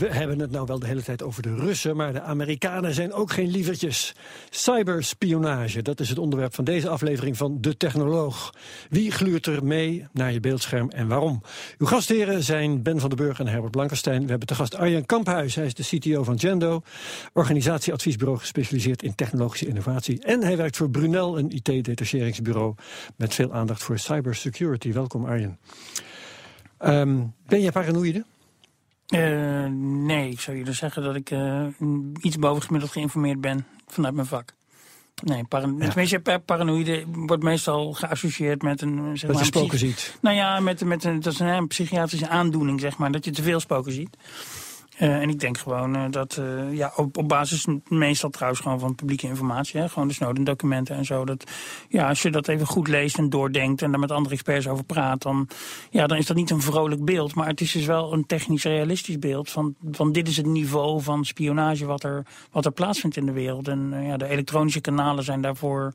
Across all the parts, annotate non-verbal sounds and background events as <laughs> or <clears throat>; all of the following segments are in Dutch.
We hebben het nou wel de hele tijd over de Russen, maar de Amerikanen zijn ook geen lievertjes. Cyberspionage, dat is het onderwerp van deze aflevering van De Technoloog. Wie gluurt er mee naar je beeldscherm en waarom? Uw gastheren zijn Ben van den Burg en Herbert Blankenstein. We hebben te gast Arjen Kamphuis, hij is de CTO van Gendo, organisatieadviesbureau gespecialiseerd in technologische innovatie. En hij werkt voor Brunel, een IT-detacheringsbureau met veel aandacht voor cybersecurity. Welkom Arjen. Um, ben jij paranoïde? Uh, nee, ik zou jullie zeggen dat ik uh, iets bovengemiddeld geïnformeerd ben vanuit mijn vak. Nee, paran ja. tenminste, paranoïde wordt meestal geassocieerd met een... Zeg dat maar, je spoken ziet. Nou ja, met, met een, dat is een, een psychiatrische aandoening, zeg maar. Dat je te veel spoken ziet. Uh, en ik denk gewoon uh, dat, uh, ja, op, op basis meestal trouwens gewoon van publieke informatie, hè, gewoon de Snowden-documenten en zo. Dat, ja, als je dat even goed leest en doordenkt en daar met andere experts over praat, dan, ja, dan is dat niet een vrolijk beeld. Maar het is dus wel een technisch realistisch beeld van, van dit is het niveau van spionage wat er, wat er plaatsvindt in de wereld. En ja, de elektronische kanalen zijn daarvoor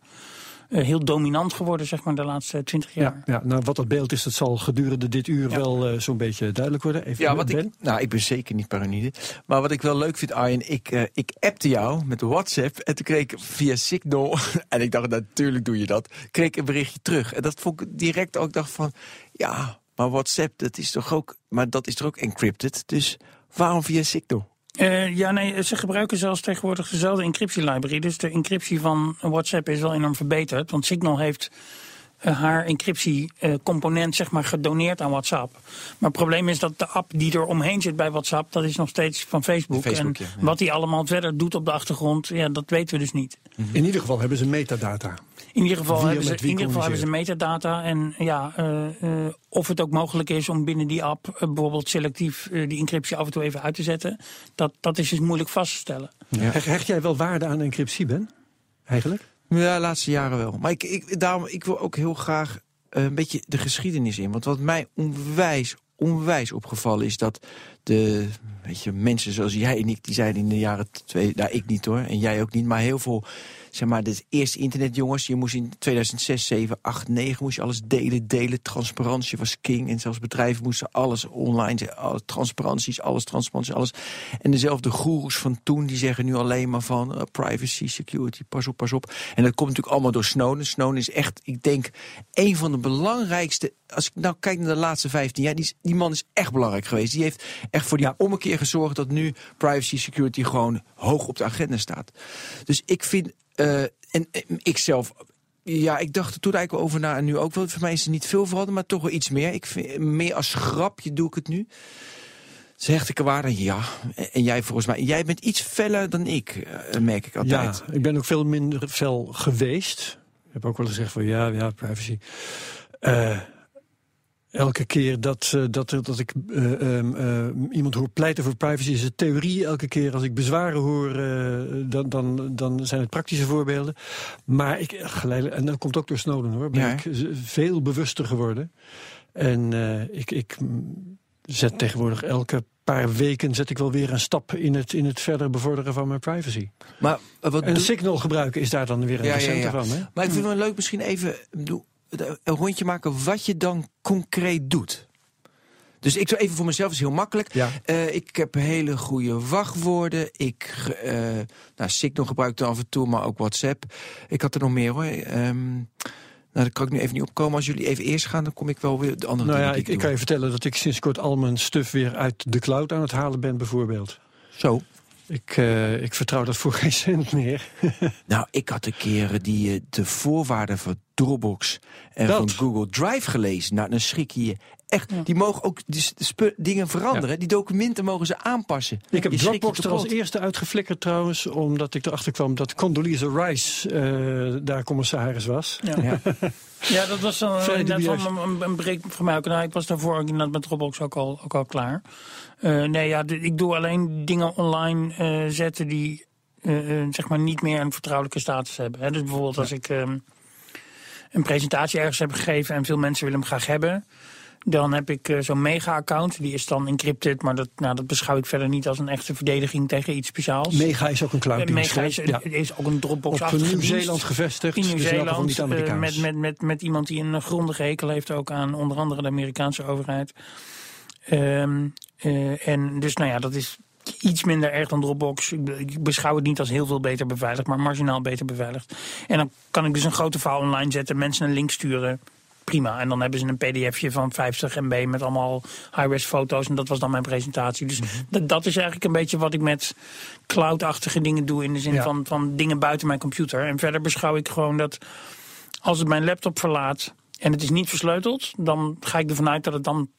heel dominant geworden, zeg maar, de laatste twintig jaar. Ja, ja, nou, wat dat beeld is, dat zal gedurende dit uur ja. wel uh, zo'n beetje duidelijk worden. Even ja, wat ben. ik, nou, ik ben zeker niet paranoïde. Maar wat ik wel leuk vind, Arjen, ik, uh, ik appte jou met WhatsApp en toen kreeg ik via Signal, <laughs> en ik dacht, natuurlijk doe je dat, kreeg ik een berichtje terug. En dat vond ik direct ook, dacht van, ja, maar WhatsApp, dat is toch ook, maar dat is toch ook encrypted, dus waarom via Signal? Uh, ja, nee, ze gebruiken zelfs tegenwoordig dezelfde encryptielibrary. Dus de encryptie van WhatsApp is wel enorm verbeterd. Want Signal heeft uh, haar encryptiecomponent uh, zeg maar gedoneerd aan WhatsApp. Maar het probleem is dat de app die er omheen zit bij WhatsApp, dat is nog steeds van Facebook. Facebook en ja, ja. wat die allemaal verder doet op de achtergrond, ja, dat weten we dus niet. In ieder geval hebben ze metadata. In ieder geval, hebben ze, in ieder geval hebben ze metadata. En ja, uh, uh, of het ook mogelijk is om binnen die app uh, bijvoorbeeld selectief die encryptie af en toe even uit te zetten. Dat, dat is dus moeilijk vast te stellen. Ja. Hecht jij wel waarde aan encryptie, Ben? Eigenlijk? Ja, de laatste jaren wel. Maar ik, ik, daarom, ik wil ook heel graag een beetje de geschiedenis in. Want wat mij onwijs, onwijs opgevallen is dat de weet je, mensen zoals jij en ik, die zeiden in de jaren twee, nou ik niet hoor, en jij ook niet, maar heel veel, zeg maar, de eerste internetjongens, je moest in 2006, 7, 8, 9, moest je alles delen, delen, transparantie was king, en zelfs bedrijven moesten alles online, alle transparanties, alles, transparantie, alles. En dezelfde goeroes van toen, die zeggen nu alleen maar van uh, privacy, security, pas op, pas op. En dat komt natuurlijk allemaal door Snowden. Snowden is echt, ik denk, een van de belangrijkste, als ik nou kijk naar de laatste 15 jaar, die, die man is echt belangrijk geweest. Die heeft echt voor die ja. ommekeer gezorgd dat nu privacy security gewoon hoog op de agenda staat. Dus ik vind, uh, en, en ik zelf, ja, ik dacht er toen eigenlijk over na en nu ook wel. Voor mij is er niet veel veranderd, maar toch wel iets meer. Ik vind, meer als grapje doe ik het nu. Zegt ik er waarde? Ja. En jij volgens mij, jij bent iets feller dan ik, uh, merk ik altijd. Ja, ik ben ook veel minder fel geweest. Ik heb ook wel gezegd van ja, ja, privacy. Elke keer dat, uh, dat, dat ik uh, uh, iemand hoor pleiten voor privacy is het theorie. Elke keer als ik bezwaren hoor, dan, dan, dan zijn het praktische voorbeelden. Maar ik geleidelijk, en dat komt ook door Snowden hoor, ben ja. ik veel bewuster geworden. En ik, ik zet tegenwoordig elke paar weken zet ik wel weer een stap in het, in het verder bevorderen van mijn privacy. Maar, wat en signal gebruiken is daar dan weer een ja, recente ja, ja. van. Hè? Maar ik vind het wel leuk misschien even een rondje maken wat je dan concreet doet. Dus ik zou even voor mezelf, is heel makkelijk. Ja. Uh, ik heb hele goede wachtwoorden. Ik, uh, nou, Signal gebruik dan af en toe, maar ook WhatsApp. Ik had er nog meer hoor. Um, nou, daar kan ik nu even niet opkomen. Als jullie even eerst gaan, dan kom ik wel weer de andere nou ja, ik, ik kan je vertellen dat ik sinds kort al mijn stuff weer uit de cloud aan het halen ben, bijvoorbeeld. Zo. Ik, uh, ik vertrouw dat voor geen cent meer. <laughs> nou, ik had een keer die, de voorwaarden voor Dropbox en Dat. van Google Drive gelezen. Nou, dan schrik je je echt. Die mogen ook die s- spu- dingen veranderen. Die documenten mogen ze aanpassen. Ik heb Je Dropbox er als eerste uitgeflikkerd trouwens, omdat ik erachter kwam dat Condoleezza Rice eh, daar commissaris was. Ja. Ja. Ja, dat was dan wel een, een, een break voor mij ook. Nou, ik was daarvoor inderdaad met Dropbox ook al, ook al klaar. Eh, nee, ja, ik doe alleen dingen online eh, zetten die eh, eh, zeg maar niet meer een vertrouwelijke status hebben. Hè. Dus bijvoorbeeld als ik ehm, een presentatie ergens heb gegeven en veel mensen willen hem graag hebben. Dan heb ik eh, zo'n mega-account, die is dan encrypted, maar dat, nou, dat beschouw ik verder niet als een echte verdediging tegen iets speciaals. Mega is ook een Eh, clouddienst. Mega is, Ja. is ook een Op Dropbox-achtige dienst Nieuw-Zeeland gevestigd. in dus Nieuw-Zeeland. eh, met, met, met, met iemand die een grondige hekel heeft ook aan onder andere de Amerikaanse overheid. Ehm, eh, en dus nou ja, dat is iets minder erg dan Dropbox. Ik be- Ik beschouw het niet als heel veel beter beveiligd, maar marginaal beter beveiligd. En dan kan ik dus een grote file online zetten, mensen een link sturen. Prima. En dan hebben ze een pdfje van 50 MB met allemaal high-res foto's. En dat was dan mijn presentatie. Dus dat, dat is eigenlijk een beetje wat ik met cloud-achtige dingen doe. In de zin Ja. van, van dingen buiten mijn computer. En verder beschouw ik gewoon dat als het mijn laptop verlaat en het is niet versleuteld, dan ga ik ervan uit dat het dan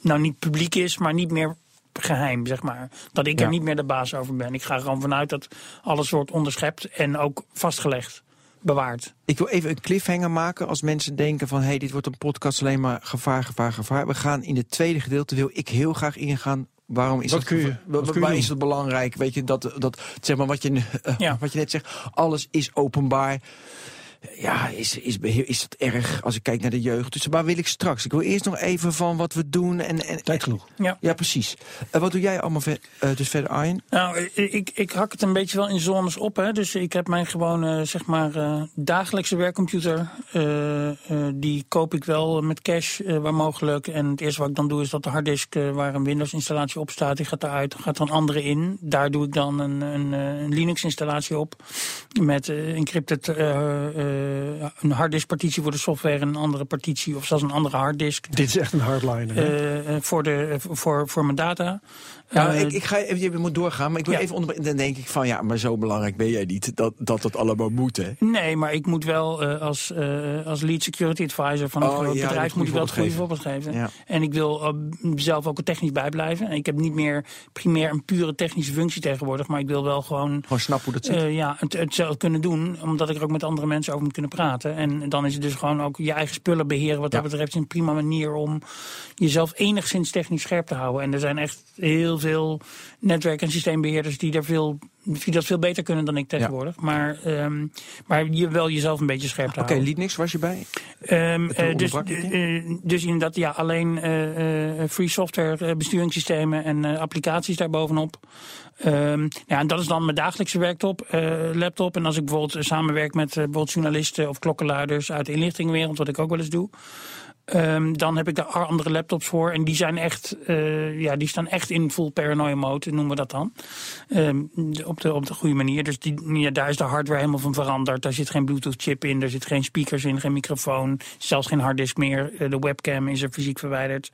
nou niet publiek is, maar niet meer geheim, zeg maar. Dat ik Ja. er niet meer de baas over ben. Ik ga er gewoon vanuit dat alles wordt onderschept en ook vastgelegd, bewaard. Ik wil even een cliffhanger maken als mensen denken van... hé, hey, dit wordt een podcast alleen maar gevaar, gevaar, gevaar. We gaan in het tweede gedeelte, wil ik heel graag ingaan... Waarom is Wat dat, kun je- geva- wat wa- kun je waar doen? is het belangrijk? Weet je, dat, dat zeg maar wat je, eh, Ja. wat je net zegt, alles is openbaar. Ja, is, is, is dat erg als ik kijk naar de jeugd? Dus waar wil ik straks? Ik wil eerst nog even van wat we doen. En, en, Tijd genoeg. Ja. Ja, precies. Eh, wat doe jij allemaal ver- eh, dus verder, Arjen? Nou, ik, ik hak het een beetje wel in zones op. Hè. Dus ik heb mijn gewone, zeg maar, eh, dagelijkse werkcomputer. eh, eh, die koop ik wel met cash, eh, waar mogelijk. En het eerste wat ik dan doe is dat de harddisk eh, waar een Windows-installatie op staat, die gaat eruit. Dan gaat er een andere in. Daar doe ik dan een, een, eh, een Linux-installatie op. Met eh, encrypted eh, eh, een harddisk-partitie voor de software en een andere partitie, of zelfs een andere harddisk. Dit is echt een hardliner. eh, eh, voor, de, voor, voor mijn data. Ja, Eh, ik, ik ga even, je moet doorgaan, maar ik wil ja. even onder. Dan denk ik van ja, maar zo belangrijk ben jij niet dat dat, dat allemaal moet, hè? Nee, maar ik moet wel eh, als, eh, als lead security advisor van een Oh, groot ja, bedrijf moet ik wel het goede voorbeeld geven. Ja. En ik wil zelf ook er technisch bijblijven. En ik heb niet meer primair een pure technische functie tegenwoordig, maar ik wil wel gewoon Gewoon snap hoe dat zit. ja, het, het zelf kunnen doen, omdat ik er ook met andere mensen over moet kunnen praten. En dan is het dus gewoon ook je eigen spullen beheren. Wat dat betreft is een prima manier om jezelf enigszins technisch scherp te houden. En er zijn echt heel veel netwerk- en systeembeheerders die, daar veel, die dat veel beter kunnen dan ik tegenwoordig. Maar, ehm, maar je wel jezelf een beetje scherp te Oké, houden. Linux was je bij? Eh, dus, je? eh, dus inderdaad, ja, alleen eh, free software besturingssystemen en applicaties daarbovenop. Ehm ja, en dat is dan mijn dagelijkse werktop, laptop. En als ik bijvoorbeeld samenwerk met bijvoorbeeld journalisten of klokkenluiders uit de inlichtingenwereld, wat ik ook wel eens doe. Ehm, dan heb ik daar andere laptops voor. En die zijn echt, eh, ja, die staan echt in full paranoia mode, noemen we dat dan. Ehm, op, de, op de goede manier. Dus die, ja, daar is de hardware helemaal van veranderd. Daar zit geen Bluetooth chip in, daar zit geen speakers in, geen microfoon, zelfs geen harddisk meer. Eh, de webcam is er fysiek verwijderd.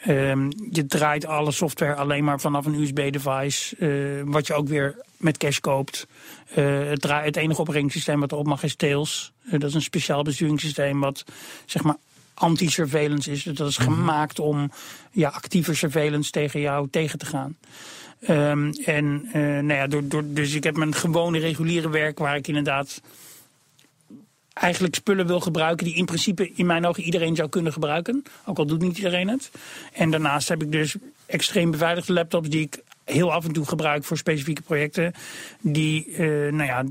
Ehm, je draait alle software alleen maar vanaf een USB-device, eh, wat je ook weer met cash koopt. Eh, het, het enige opbrengingssysteem wat erop mag is Tails. Dat is een speciaal besturingssysteem wat zeg maar anti-surveillance is. Dus dat is gemaakt om ja, actieve surveillance tegen jou tegen te gaan. Ehm, en eh, nou ja, door, door, dus ik heb mijn gewone reguliere werk waar ik inderdaad eigenlijk spullen wil gebruiken die in principe in mijn ogen iedereen zou kunnen gebruiken. Ook al doet niet iedereen het. En daarnaast heb ik dus extreem beveiligde laptops die ik heel af en toe gebruik voor specifieke projecten. Die, eh, nou ja,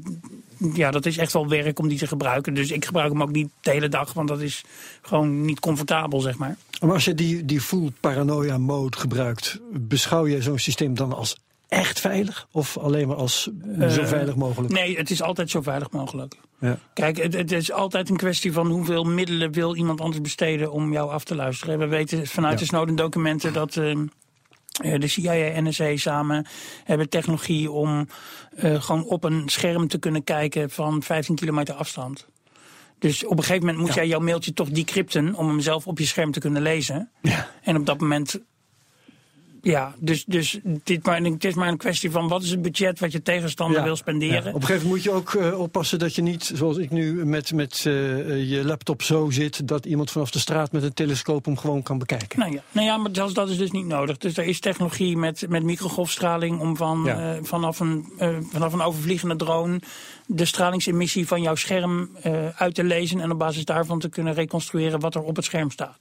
ja, dat is echt wel werk om die te gebruiken. Dus ik gebruik hem ook niet de hele dag, want dat is gewoon niet comfortabel, zeg maar. Maar als je die, die full paranoia mode gebruikt, beschouw je zo'n systeem dan als echt veilig? Of alleen maar als eh, zo veilig mogelijk? Nee, het is altijd zo veilig mogelijk. Ja. Kijk, het, het is altijd een kwestie van hoeveel middelen wil iemand anders besteden om jou af te luisteren. We weten vanuit Ja. de Snowden-documenten dat ehm, eh, de CIA en NSA samen hebben technologie om eh, gewoon op een scherm te kunnen kijken van 15 kilometer afstand. Dus op een gegeven moment moet Ja. jij jouw mailtje toch decrypten om hem zelf op je scherm te kunnen lezen. Ja. En op dat moment Ja, dus, dus dit maar, het is maar een kwestie van wat is het budget wat je tegenstander Ja, wil Ja, spenderen. Op een gegeven moment moet je ook eh, oppassen dat je niet, zoals ik nu, met, met eh, je laptop zo zit... dat iemand vanaf de straat met een telescoop hem gewoon kan bekijken. Nou ja, nou ja, maar zelfs dat is dus niet nodig. Dus er is technologie met, met microgolfstraling om van, Ja. eh, vanaf, een, vanaf een overvliegende drone de stralingsemissie van jouw scherm uit te lezen en op basis daarvan te kunnen reconstrueren wat er op het scherm staat.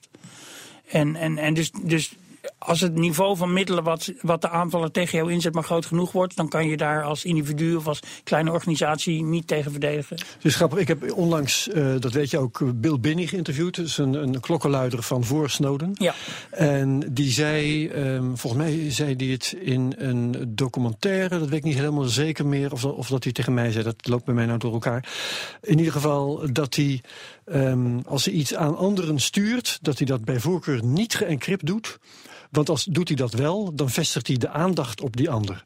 En, en, en dus, dus als het niveau van middelen wat, wat de aanvaller tegen jou inzet maar groot genoeg wordt, dan kan je daar als individu of als kleine organisatie niet tegen verdedigen. Dus grappig, ik heb onlangs, eh, dat weet je ook, Bill Binney geïnterviewd. Dat is een, een klokkenluider van voor Snowden. Ja. En die zei, ehm, volgens mij zei hij het in een documentaire, dat weet ik niet helemaal zeker meer, of, of dat hij tegen mij zei, dat loopt bij mij nou door elkaar. In ieder geval dat hij, ehm, als hij iets aan anderen stuurt, dat hij dat bij voorkeur niet geëncrypt doet. Want als doet hij dat wel, dan vestigt hij de aandacht op die ander.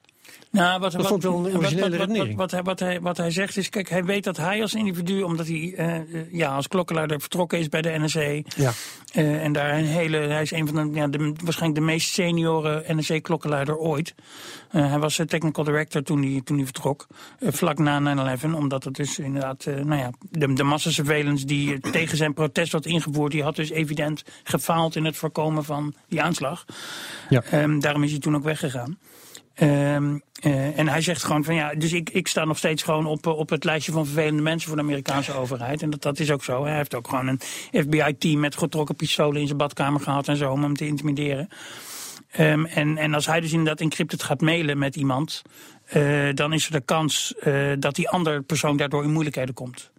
Nou, wat, Dat wat, vond ik wel een wat- originele wat, wat, redenering. Wat, hij, wat, hij, wat hij zegt is, kijk, hij weet dat hij als individu, omdat hij eh, eh, ja, als klokkenluider vertrokken is bij de NSE. Ja. eh, en daar een hele, hij is een van de, ja, de waarschijnlijk de meest senioren NSE-klokkenluider ooit. Eh, hij was technical director toen hij, toen hij vertrok, vlak na 9-11, omdat het dus inderdaad, nou ja, de, de massasurveillance die tegen zijn protest werd ingevoerd, die had dus evident gefaald in het voorkomen van die aanslag. Ja. Ehm, daarom is hij toen ook weggegaan. Ehm, eh, en hij zegt gewoon van ja, dus ik, ik sta nog steeds gewoon op, eh, op het lijstje van vervelende mensen voor de Amerikaanse overheid. En dat, dat is ook zo. Hij heeft ook gewoon een FBI-team met getrokken pistolen in zijn badkamer gehad en zo om hem te intimideren. Ehm, en, en als hij dus inderdaad encrypted gaat mailen met iemand, eh, dan is er de kans dat die andere persoon daardoor in moeilijkheden komt.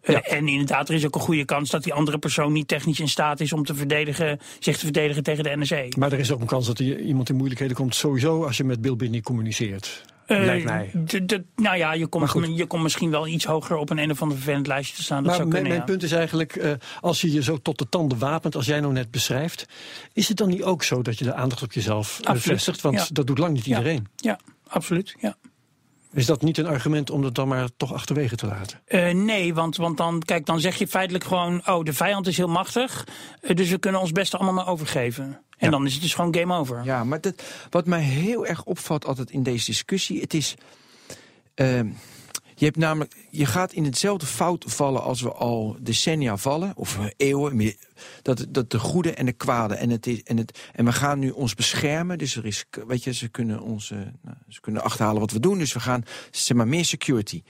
Eh, Ja. En inderdaad, er is ook een goede kans dat die andere persoon niet technisch in staat is om te verdedigen, zich te verdedigen tegen de NSA. Maar er is ook een kans dat iemand in moeilijkheden komt, sowieso als je met Bill Binney communiceert. Lijkt mij. Eh, d- d- nou ja, je komt, je komt misschien wel iets hoger op een een of ander vervelend lijstje te staan. Dat Maar zou mijn, kunnen, mijn ja. punt is eigenlijk, eh, als je je zo tot de tanden wapent, als jij nou net beschrijft, is het dan niet ook zo dat je de aandacht op jezelf Absoluut, vestigt? Want ja. dat doet lang niet iedereen. Ja, absoluut. Ja. Is dat niet een argument om dat dan maar toch achterwege te laten? Eh, nee, want, want dan, kijk, dan zeg je feitelijk gewoon: oh, de vijand is heel machtig. eh, dus we kunnen ons best allemaal maar overgeven. En Ja. dan is het dus gewoon game over. Ja, maar dat, wat mij heel erg opvalt altijd in deze discussie, het is. ehm, je hebt namelijk, je gaat in hetzelfde fout vallen als we al decennia vallen, of eeuwen. Dat, dat de goede en de kwade. En, het is, en, het, en we gaan nu ons beschermen. Dus er is, weet je, ze kunnen ons, eh, nou, ze kunnen achterhalen wat we doen. Dus we gaan, zeg maar, meer security.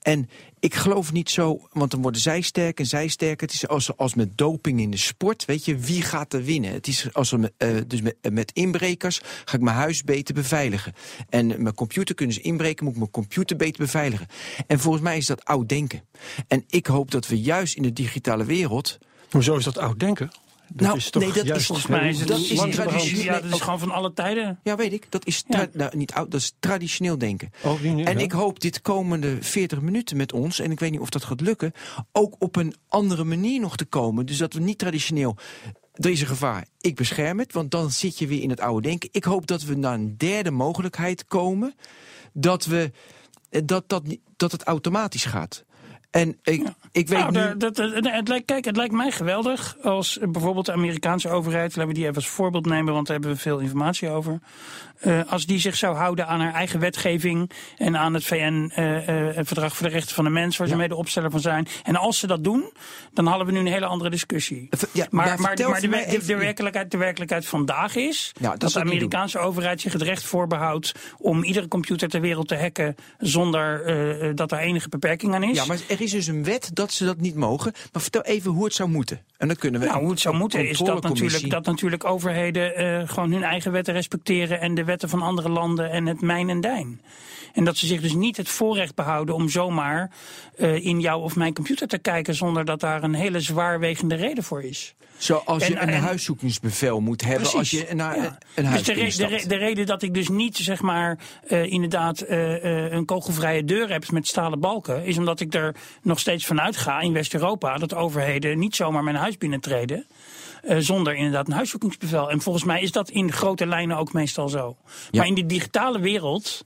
En ik geloof niet zo, want dan worden zij sterk en zij sterk. Het is als, als met doping in de sport, weet je, wie gaat er winnen? Het is als we, eh, dus met, eh, met inbrekers ga ik mijn huis beter beveiligen. En mijn computer kunnen ze inbreken, moet ik mijn computer beter beveiligen. En volgens mij is dat oud denken. En ik hoop dat we juist in de digitale wereld Hoezo is dat oud denken? Dat Nou, is toch nee, dat is juist Volgens mij is het, Dat is is traditioneel- ja, dat is gewoon van alle tijden. Ja, weet ik. Dat is Ja. nou, niet oud, dat is traditioneel denken. Ook niet nu, en ja. ik hoop dit komende 40 minuten met ons, en ik weet niet of dat gaat lukken, ook op een andere manier nog te komen. Dus dat we niet traditioneel. Er is een gevaar, ik bescherm het, want dan zit je weer in het oude denken. Ik hoop dat we naar een derde mogelijkheid komen, dat, we, dat, dat, dat het automatisch gaat. En ik, ik weet Nou, nu... dat, dat- het, lijkt, kijk, het lijkt mij geweldig als eh, bijvoorbeeld de Amerikaanse overheid, laten we die even als voorbeeld nemen, want daar hebben we veel informatie over. eh, als die zich zou houden aan haar eigen wetgeving en aan het VN-verdrag voor de rechten van de mens, waar ze mede opsteller van zijn. En als ze dat doen, dan hadden we nu een hele andere discussie. Ja, maar maar maar, vertel maar de, werkelijkheid, de werkelijkheid vandaag is dat dat de Amerikaanse overheid zich het recht voorbehoudt om iedere computer ter wereld te hacken zonder eh, eh, dat er enige beperking aan is. Ja, maar er is dus een wet dat ze dat niet mogen. Maar vertel even hoe het zou moeten. En dan kunnen we. Nou, hoe het zou moeten is dat natuurlijk, dat natuurlijk overheden eh, gewoon hun eigen wetten respecteren en de wetten van andere landen en het mijn en dijn. En dat ze zich dus niet het voorrecht behouden om zomaar eh, in jouw of mijn computer te kijken zonder dat daar een hele zwaarwegende reden voor is. Zoals je En- een en- huiszoekingsbevel moet hebben als je naar Ja. een huis dus de, re- de, instapt. re- de reden dat ik dus niet zeg maar eh, inderdaad eh, een kogelvrije deur heb met stalen balken, is omdat ik er nog steeds vanuit ga in West-Europa dat overheden niet zomaar mijn huis binnentreden. zonder inderdaad een huiszoekingsbevel. En volgens mij is dat in grote lijnen ook meestal zo. Ja. Maar in de digitale wereld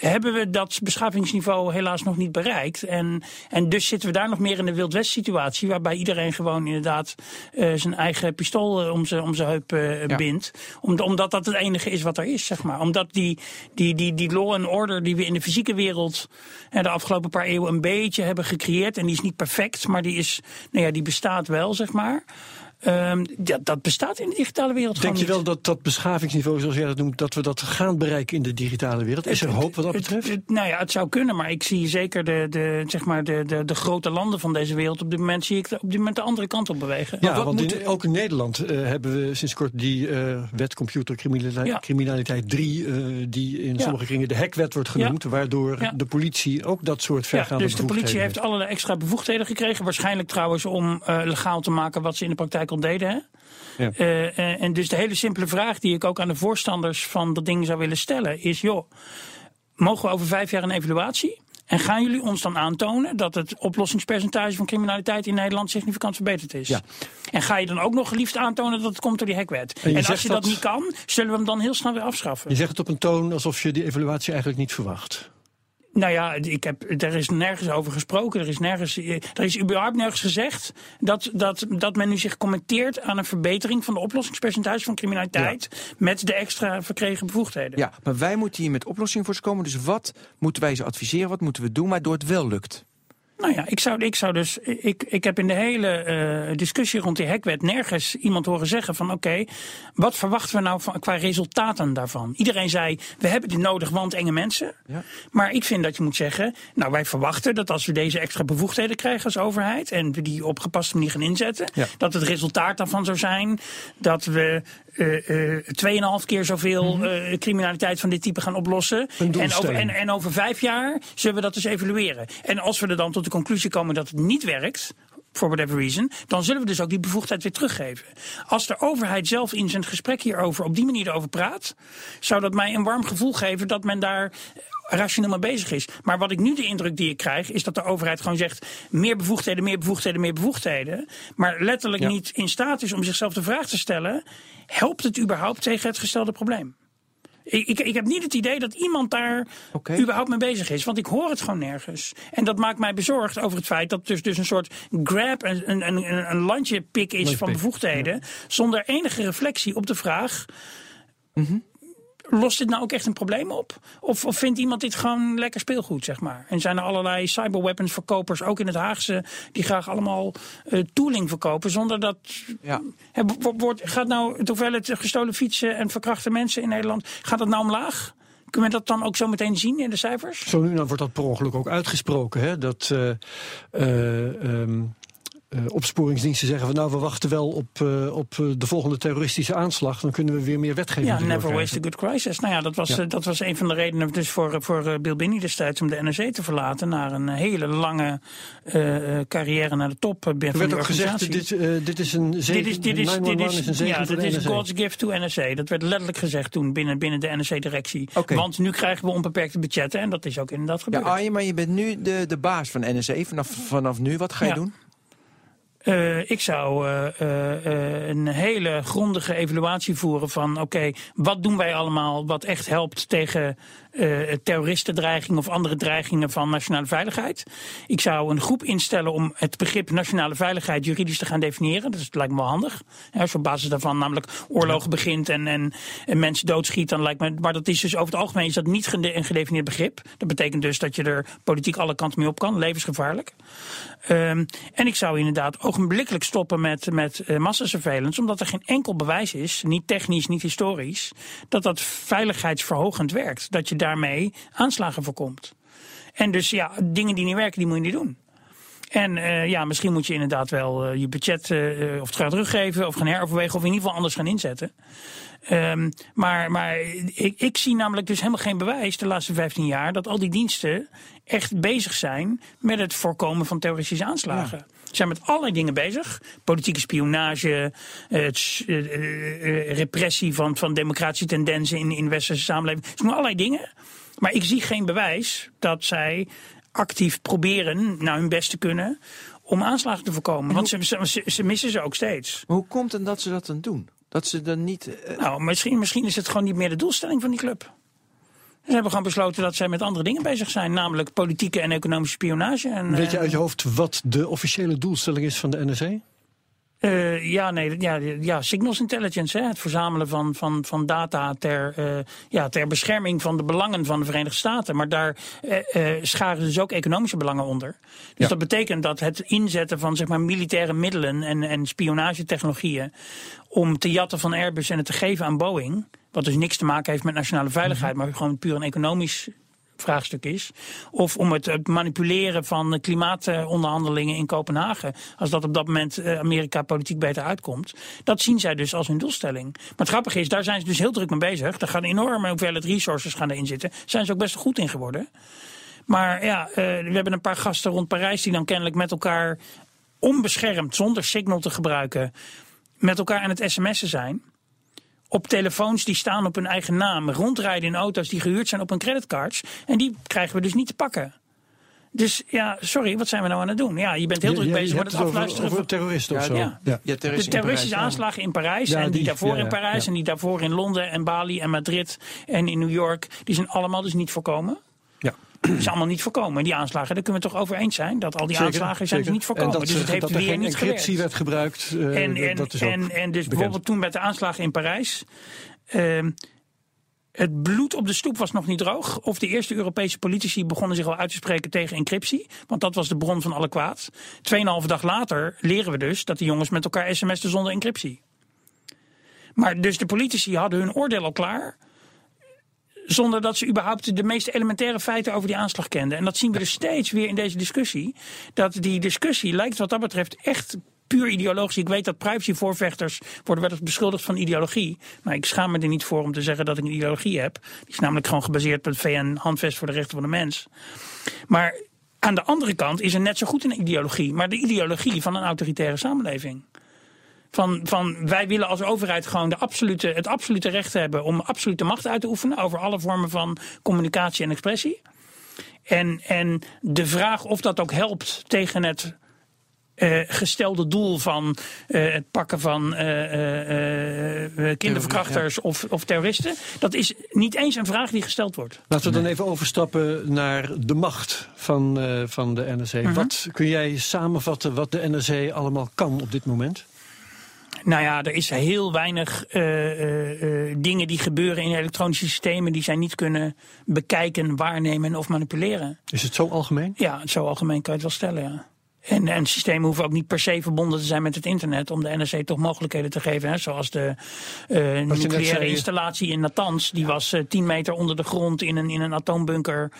hebben we dat beschavingsniveau helaas nog niet bereikt. En, en dus zitten we daar nog meer in de Wild West situatie, waarbij iedereen gewoon inderdaad uh, zijn eigen pistool uh, om zijn om zijn heup uh, ja. bindt. Om, omdat dat het enige is wat er is, zeg maar. Omdat die, die, die, die law and order die we in de fysieke wereld de afgelopen paar eeuwen een beetje hebben gecreëerd, en die is niet perfect, maar die, is, nou ja, die bestaat wel, zeg maar. Um, dat, dat, bestaat in de digitale wereld Denk je wel dat dat beschavingsniveau, zoals jij dat noemt, dat we dat gaan bereiken in de digitale wereld? Is er hoop wat dat betreft? Het, het, nou ja, het zou kunnen, maar ik zie zeker de, de, zeg maar de, de, de grote landen van deze wereld op dit moment zie ik op dit moment de andere kant op bewegen. Ja, wat want in, ook in Nederland uh, hebben we sinds kort die uh, wet computercriminaliteit ja. 3, uh, die in ja. sommige kringen de hackwet wordt genoemd, ja. waardoor de politie ook dat soort vergaande ja, Dus de politie heeft allerlei extra bevoegdheden gekregen, waarschijnlijk trouwens om legaal te maken wat ze in de praktijk al deden. Hè? Ja. Uh, en dus de hele simpele vraag die ik ook aan de voorstanders van dat ding zou willen stellen is: joh, mogen we over vijf jaar een evaluatie? En gaan jullie ons dan aantonen dat het oplossingspercentage van criminaliteit in Nederland significant verbeterd is? Ja. En ga je dan ook nog liefst aantonen dat het komt door die hackwet? En, en als je dat, dat niet kan, zullen we hem dan heel snel weer afschaffen. Je zegt het op een toon alsof je die evaluatie eigenlijk niet verwacht. Nou ja, ik heb, er is nergens over gesproken. Er is, nergens, er is überhaupt nergens gezegd dat, dat, dat men nu zich commenteert aan een verbetering van de oplossingspercentage van criminaliteit. Ja. met de extra verkregen bevoegdheden. Ja, maar wij moeten hier met oplossingen voor komen. Dus wat moeten wij ze adviseren? Wat moeten we doen waardoor het wel lukt? Nou ja, ik zou, ik zou dus. Ik, ik heb in de hele uh, discussie rond die hackwet nergens iemand horen zeggen van oké, okay, wat verwachten we nou van, qua resultaten daarvan? Iedereen zei, we hebben dit nodig, want enge mensen. Ja. Maar ik vind dat je moet zeggen, nou wij verwachten dat als we deze extra bevoegdheden krijgen als overheid en we die op gepaste manier gaan inzetten, ja. dat het resultaat daarvan zou zijn dat we 2,5 keer zoveel mm -hmm. criminaliteit van dit type gaan oplossen. En over, en, en over vijf jaar zullen we dat dus evalueren. En als we er dan tot de conclusie komen dat het niet werkt, for whatever reason, dan zullen we dus ook die bevoegdheid weer teruggeven. Als de overheid zelf in zijn gesprek hierover op die manier erover praat, zou dat mij een warm gevoel geven dat men daar rationeel mee bezig is. Maar wat ik nu de indruk die ik krijg, is dat de overheid gewoon zegt: meer bevoegdheden, meer bevoegdheden, meer bevoegdheden. Maar letterlijk ja. niet in staat is om zichzelf de vraag te stellen: helpt het überhaupt tegen het gestelde probleem? Ik, ik, ik, heb niet het idee dat iemand daar okay. überhaupt mee bezig is. Want ik hoor het gewoon nergens. En dat maakt mij bezorgd over het feit dat dus, dus een soort grab, een, een, een, een landje-pik is Landje van bevoegdheden. Zonder enige reflectie op de vraag. Mm -hmm lost dit nou ook echt een probleem op? Of, of vindt iemand dit gewoon lekker speelgoed, zeg maar? En zijn er allerlei cyberweapons verkopers, ook in het Haagse, die graag allemaal uh, tooling verkopen, zonder dat... Ja. He, wordt, gaat nou het hoeveelheid gestolen fietsen en verkrachte mensen in Nederland, gaat dat nou omlaag? Kunnen we dat dan ook zo meteen zien in de cijfers? Zo nu dan wordt dat per ongeluk ook uitgesproken. Hè? Dat uh, uh, um, uh, opsporingsdiensten zeggen van nou we wachten wel op, uh, op de volgende terroristische aanslag, dan kunnen we weer meer wetgeving Ja, never waste a good crisis. Nou ja, dat was, ja. Uh, dat was een van de redenen dus voor, voor Bill Binney destijds om de NRC te verlaten naar een hele lange carrière naar de top er werd ook gezegd, dit, dit is een zegen, dit is, dit is, dit is, is een ja, dit is God's gift to NRC. Dat werd letterlijk gezegd toen binnen, binnen de NRC-directie. Okay. Want nu krijgen we onbeperkte budgetten en dat is ook inderdaad gebeurd. Ja, Arjen, maar je bent nu de, de baas van NRC vanaf, vanaf nu. Wat ga je ja. doen? Uh, ik zou uh, uh, een hele grondige evaluatie voeren van oké, wat doen wij allemaal wat echt helpt tegen terroristendreiging of andere dreigingen van nationale veiligheid. Ik zou een groep instellen om het begrip nationale veiligheid juridisch te gaan definiëren. Dat lijkt me wel handig. Ja, als op basis daarvan namelijk oorlogen begint en, en, en, mensen doodschiet, dan lijkt me. Maar dat is dus over het algemeen is dat niet een gedefinieerd begrip. Dat betekent dus dat je er politiek alle kanten mee op kan, levensgevaarlijk. Um, en ik zou inderdaad ogenblikkelijk stoppen met, met uh, massasurveillance, omdat er geen enkel bewijs is, niet technisch, niet historisch, dat dat veiligheidsverhogend werkt. Dat je daarmee aanslagen voorkomt. En dus ja, dingen die niet werken, die moet je niet doen. En uh, ja, misschien moet je inderdaad wel uh, je budget uh, of teruggeven of gaan heroverwegen of in ieder geval anders gaan inzetten. Um, maar maar ik, ik zie namelijk dus helemaal geen bewijs de laatste 15 jaar dat al die diensten echt bezig zijn met het voorkomen van terroristische aanslagen. Ze zijn met allerlei dingen bezig. Politieke spionage, het, uh, uh, repressie van, van democratische tendensen in, in westerse samenleving. Ze doen allerlei dingen. Maar ik zie geen bewijs dat zij actief proberen, naar hun best te kunnen, om aanslagen te voorkomen. Want ze, ze, ze, missen ze ook steeds. Maar hoe komt het dat ze dat dan doen? Dat ze dan niet. Uh... Nou, misschien, misschien is het gewoon niet meer de doelstelling van die club. Ze hebben gewoon besloten dat zij met andere dingen bezig zijn, namelijk politieke en economische spionage. En, Weet je eh, uit je hoofd wat de officiële doelstelling is van de NSA? Eh, ja, nee, ja, ja, signals intelligence, hè, het verzamelen van, van, van data ter, eh, ja, ter bescherming van de belangen van de Verenigde Staten. Maar daar eh, eh, scharen dus ook economische belangen onder. Dus Ja. dat betekent dat het inzetten van zeg maar, militaire middelen en, en spionagetechnologieën om te jatten van Airbus en het te geven aan Boeing, wat dus niks te maken heeft met nationale veiligheid, maar gewoon puur een economisch vraagstuk is. Of om het, manipuleren van de klimaatonderhandelingen in Kopenhagen. Als dat op dat moment eh, Amerika politiek beter uitkomt. Dat zien zij dus als hun doelstelling. Maar het grappige is, daar zijn ze dus heel druk mee bezig. Daar gaan enorme hoeveelheid resources gaan erin zitten. Daar zijn ze ook best goed in geworden. Maar ja, eh, we hebben een paar gasten rond Parijs die dan kennelijk met elkaar onbeschermd, zonder signal te gebruiken, met elkaar aan het sms'en zijn op telefoons die staan op hun eigen naam, rondrijden in auto's die gehuurd zijn op hun creditcards. En die krijgen we dus niet te pakken. Dus ja, sorry, wat zijn we nou aan het doen? Ja, je bent heel druk bezig met het over, afluisteren over van terroristen of Ja, zo. ja. Ja. Ja, de terroristen terroristische Parijs, aanslagen in Parijs Ja, en die, die- daarvoor ja, in Parijs ja. en die daarvoor in Londen en Bali en Madrid en in New York, die zijn allemaal dus niet voorkomen. Ja. <clears throat> Die zijn allemaal niet voorkomen. En die aanslagen, daar kunnen we het toch over eens zijn. Dat al die Zeker, aanslagen zijn dus niet voorkomen. En dat, dus het heeft dat er weer geen niet encryptie werd gebruikt. eh, En, en, dat is ook en, en dus bekend. bijvoorbeeld toen met de aanslagen in Parijs. ehm, het bloed op de stoep was nog niet droog. Of de eerste Europese politici begonnen zich al uit te spreken tegen encryptie. Want dat was de bron van alle kwaad. Tweeënhalve dag later leren we dus dat die jongens met elkaar sms'en zonder encryptie. Maar dus de politici hadden hun oordeel al klaar. Zonder dat ze überhaupt de meest elementaire feiten over die aanslag kenden. En dat zien we dus steeds weer in deze discussie. Dat die discussie lijkt wat dat betreft echt puur ideologisch. Ik weet dat privacyvoorvechters worden wel eens beschuldigd van ideologie. Maar ik schaam me er niet voor om te zeggen dat ik een ideologie heb. Die is namelijk gewoon gebaseerd op het VN-handvest voor de rechten van de mens. Maar aan de andere kant is er net zo goed een ideologie. Maar de ideologie van een autoritaire samenleving. Van, van wij willen als overheid gewoon de absolute, het absolute recht hebben om absolute macht uit te oefenen over alle vormen van communicatie en expressie. En, en de vraag of dat ook helpt tegen het eh, gestelde doel van eh, het pakken van eh, eh, eh, kinderverkrachters of, of terroristen, dat is niet eens een vraag die gesteld wordt. Laten we dan even overstappen naar de macht van, eh, van de NRC. Mhm. Wat kun jij samenvatten wat de NRC allemaal kan op dit moment? Nou ja, er is heel weinig eh, eh, eh, dingen die gebeuren in elektronische systemen die zij niet kunnen bekijken, waarnemen of manipuleren. Is het zo algemeen? Ja, zo algemeen kan je het wel stellen, ja. En, en systemen hoeven ook niet per se verbonden te zijn met het internet om de NRC toch mogelijkheden te geven. Hè? Zoals de nucleaire installatie in Natanz. Die was eh, 10 meter onder de grond in een, in een atoombunker.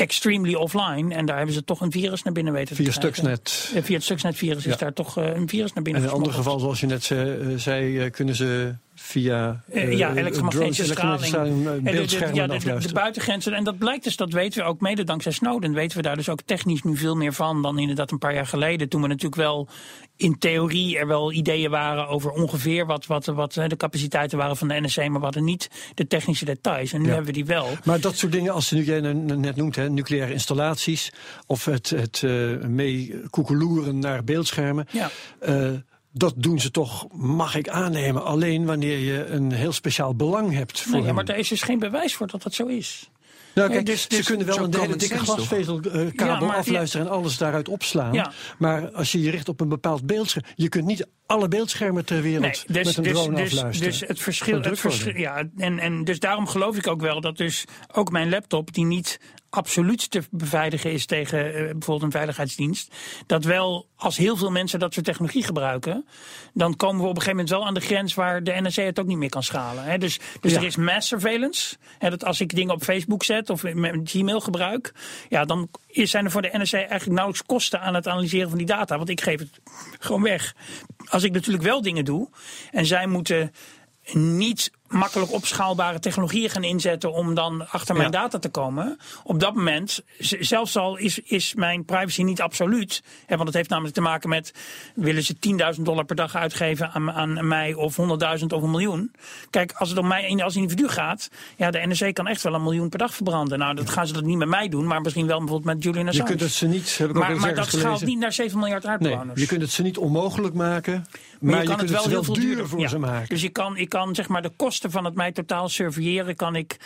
Extremely offline. En daar hebben ze toch een virus naar binnen weten te Via krijgen. Stuxnet. Eh, Via het Stuxnet-virus Ja. is daar toch eh, een virus naar binnen En in een ander geval, zoals je net zei, eh, zei eh, kunnen ze via Eh, eh, ja, elektromagnetische straling. elektromagnetische straling, En eh, de- de- ja, de- buitengrenzen. En dat blijkt dus, dat weten we ook mede dankzij Snowden. Weten we daar dus ook technisch nu veel meer van dan inderdaad een paar jaar geleden. Toen we natuurlijk wel in theorie er wel ideeën waren over ongeveer wat, wat, wat eh, de capaciteiten waren van de NSC. Maar we hadden niet de technische details. En nu Ja. hebben we die wel. Maar dat soort dingen, als je nu jij net noemt, hè, nucleaire installaties of het, het eh, mee koekeloeren naar beeldschermen. Ja. eh, dat doen ze toch, mag ik aannemen, alleen wanneer je een heel speciaal belang hebt voor Nee, ja, maar er is dus geen bewijs voor dat dat zo is. Nou, kijk, dus- ze dus kunnen wel een hele dikke glasvezelkabel Ja, afluisteren en alles daaruit opslaan. Ja. Maar als je je richt op een bepaald beeldscherm, je kunt niet alle beeldschermen ter wereld Nee, dus, met een drone dus, afluisteren. dus het verschil. Het verschil ja, en, en dus daarom geloof ik ook wel dat dus ook mijn laptop, die niet absoluut te beveiligen is tegen eh, bijvoorbeeld een veiligheidsdienst, dat wel als heel veel mensen dat soort technologie gebruiken, dan komen we op een gegeven moment wel aan de grens waar de NSA het ook niet meer kan schalen. Hè. Dus, dus Ja. er is mass surveillance. Hè, dat als ik dingen op Facebook zet of met Gmail gebruik, ja, dan is- zijn er voor de NSA eigenlijk nauwelijks kosten aan het analyseren van die data. Want ik geef het gewoon weg. Als ik natuurlijk wel dingen doe en zij moeten niet makkelijk opschaalbare technologieën gaan inzetten om dan achter mijn Ja. data te komen. Op dat moment, zelfs al is, is mijn privacy niet absoluut. Hè, want het heeft namelijk te maken met, willen ze 10.000 dollar per dag uitgeven aan, aan mij of 100.000 of een miljoen. Kijk, als het om mij als individu gaat, ja, de NRC kan echt wel een miljoen per dag verbranden. Nou, dat gaan ze dat niet met mij doen, maar misschien wel bijvoorbeeld met Julian je Assange. kunt het ze niet, heb ik maar, maar dat schaalt niet naar 7 miljard Nee, aardbewoners. je kunt het ze niet onmogelijk maken, maar, Maar je kan kunt het wel heel veel duurder voor ja. ze maken. Dus je kan, je kan zeg maar de kosten kosten van het mij totaal surveilleren kan ik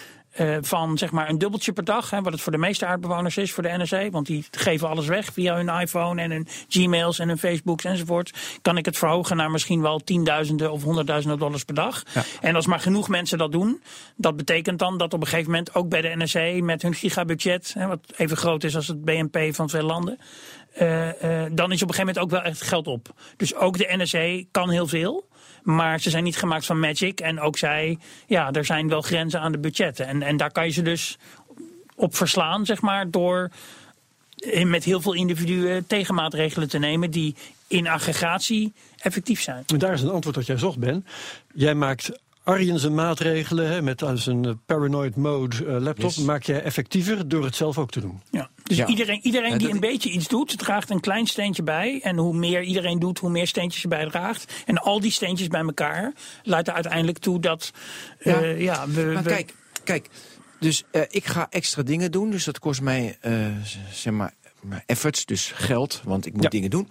uh, van zeg maar een dubbeltje per dag, hè, wat het voor de meeste aardbewoners is voor de NSA, want die geven alles weg via hun iPhone en hun Gmails en hun Facebooks enzovoort, kan ik het verhogen naar misschien wel tienduizenden of honderdduizenden dollars per dag. Ja. En als maar genoeg mensen dat doen, dat betekent dan dat op een gegeven moment ook bij de NSA met hun gigabudget, hè, wat even groot is als het BNP van veel landen, uh, uh, dan is op een gegeven moment ook wel echt geld op. Dus ook de NSA kan heel veel. Maar ze zijn niet gemaakt van magic. En ook zij, ja, er zijn wel grenzen aan de budgetten. En, en daar kan je ze dus op verslaan, zeg maar, door met heel veel individuen tegenmaatregelen te nemen die in aggregatie effectief zijn. En daar is een antwoord dat jij zocht, Ben. Jij maakt Arjen's maatregelen hè, met als een eh, paranoid mode uh, laptop yes. maak je effectiever door het zelf ook te doen. Ja, dus ja. iedereen, iedereen die een beetje iets doet, draagt een klein steentje bij. En hoe meer iedereen doet, hoe meer steentjes je bijdraagt. En al die steentjes bij elkaar leiden uiteindelijk toe dat. Ja, uh, ja we, maar kijk, kijk. Dus uh, ik ga extra dingen doen. Dus dat kost mij, zeg maar, efforts, dus geld, want ik moet ja. dingen doen.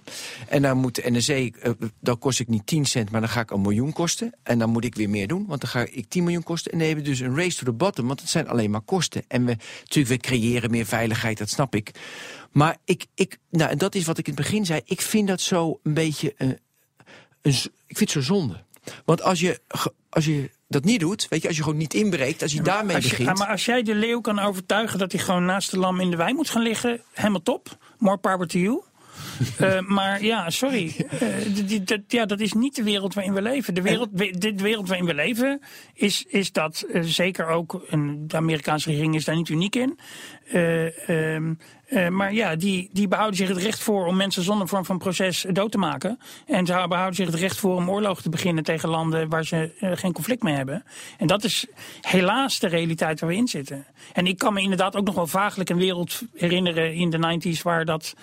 En dan moet de NSC, uh, dan kost ik niet 10 cent, maar dan ga ik een miljoen kosten. En dan moet ik weer meer doen, want dan ga ik 10 miljoen kosten. En dan hebben we dus een race to the bottom, want het zijn alleen maar kosten. En we, natuurlijk, we creëren meer veiligheid, dat snap ik. Maar ik, ik nou, en dat is wat ik in het begin zei, ik vind dat zo een beetje, uh, een, ik vind het zo zonde. Want als je, als je dat niet doet, weet je, als je gewoon niet inbreekt, als je ja, daarmee als je, begint. maar als jij de leeuw kan overtuigen dat hij gewoon naast de lam in de wei moet gaan liggen, helemaal top. More power to you. Uh, maar ja, sorry. Dat, ja, dat is niet de wereld waarin we leven. De wereld, de wereld waarin we leven is, is dat uh, zeker ook, de Amerikaanse regering is daar niet uniek in. Uh, maar ja, die, die behouden zich het recht voor om mensen zonder vorm van proces dood te maken. En ze behouden zich het recht voor om oorlog te beginnen tegen landen waar ze geen conflict mee hebben. En dat is helaas de realiteit waar we in zitten. En ik kan me inderdaad ook nog wel vaaglijk een wereld herinneren in de 90s waar dat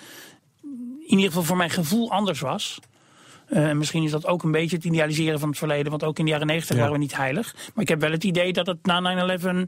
in ieder geval voor mijn gevoel anders was. Uh, misschien is dat ook een beetje het idealiseren van het verleden. Want ook in de jaren 90 ja. waren we niet heilig. Maar ik heb wel het idee dat het na 9-11...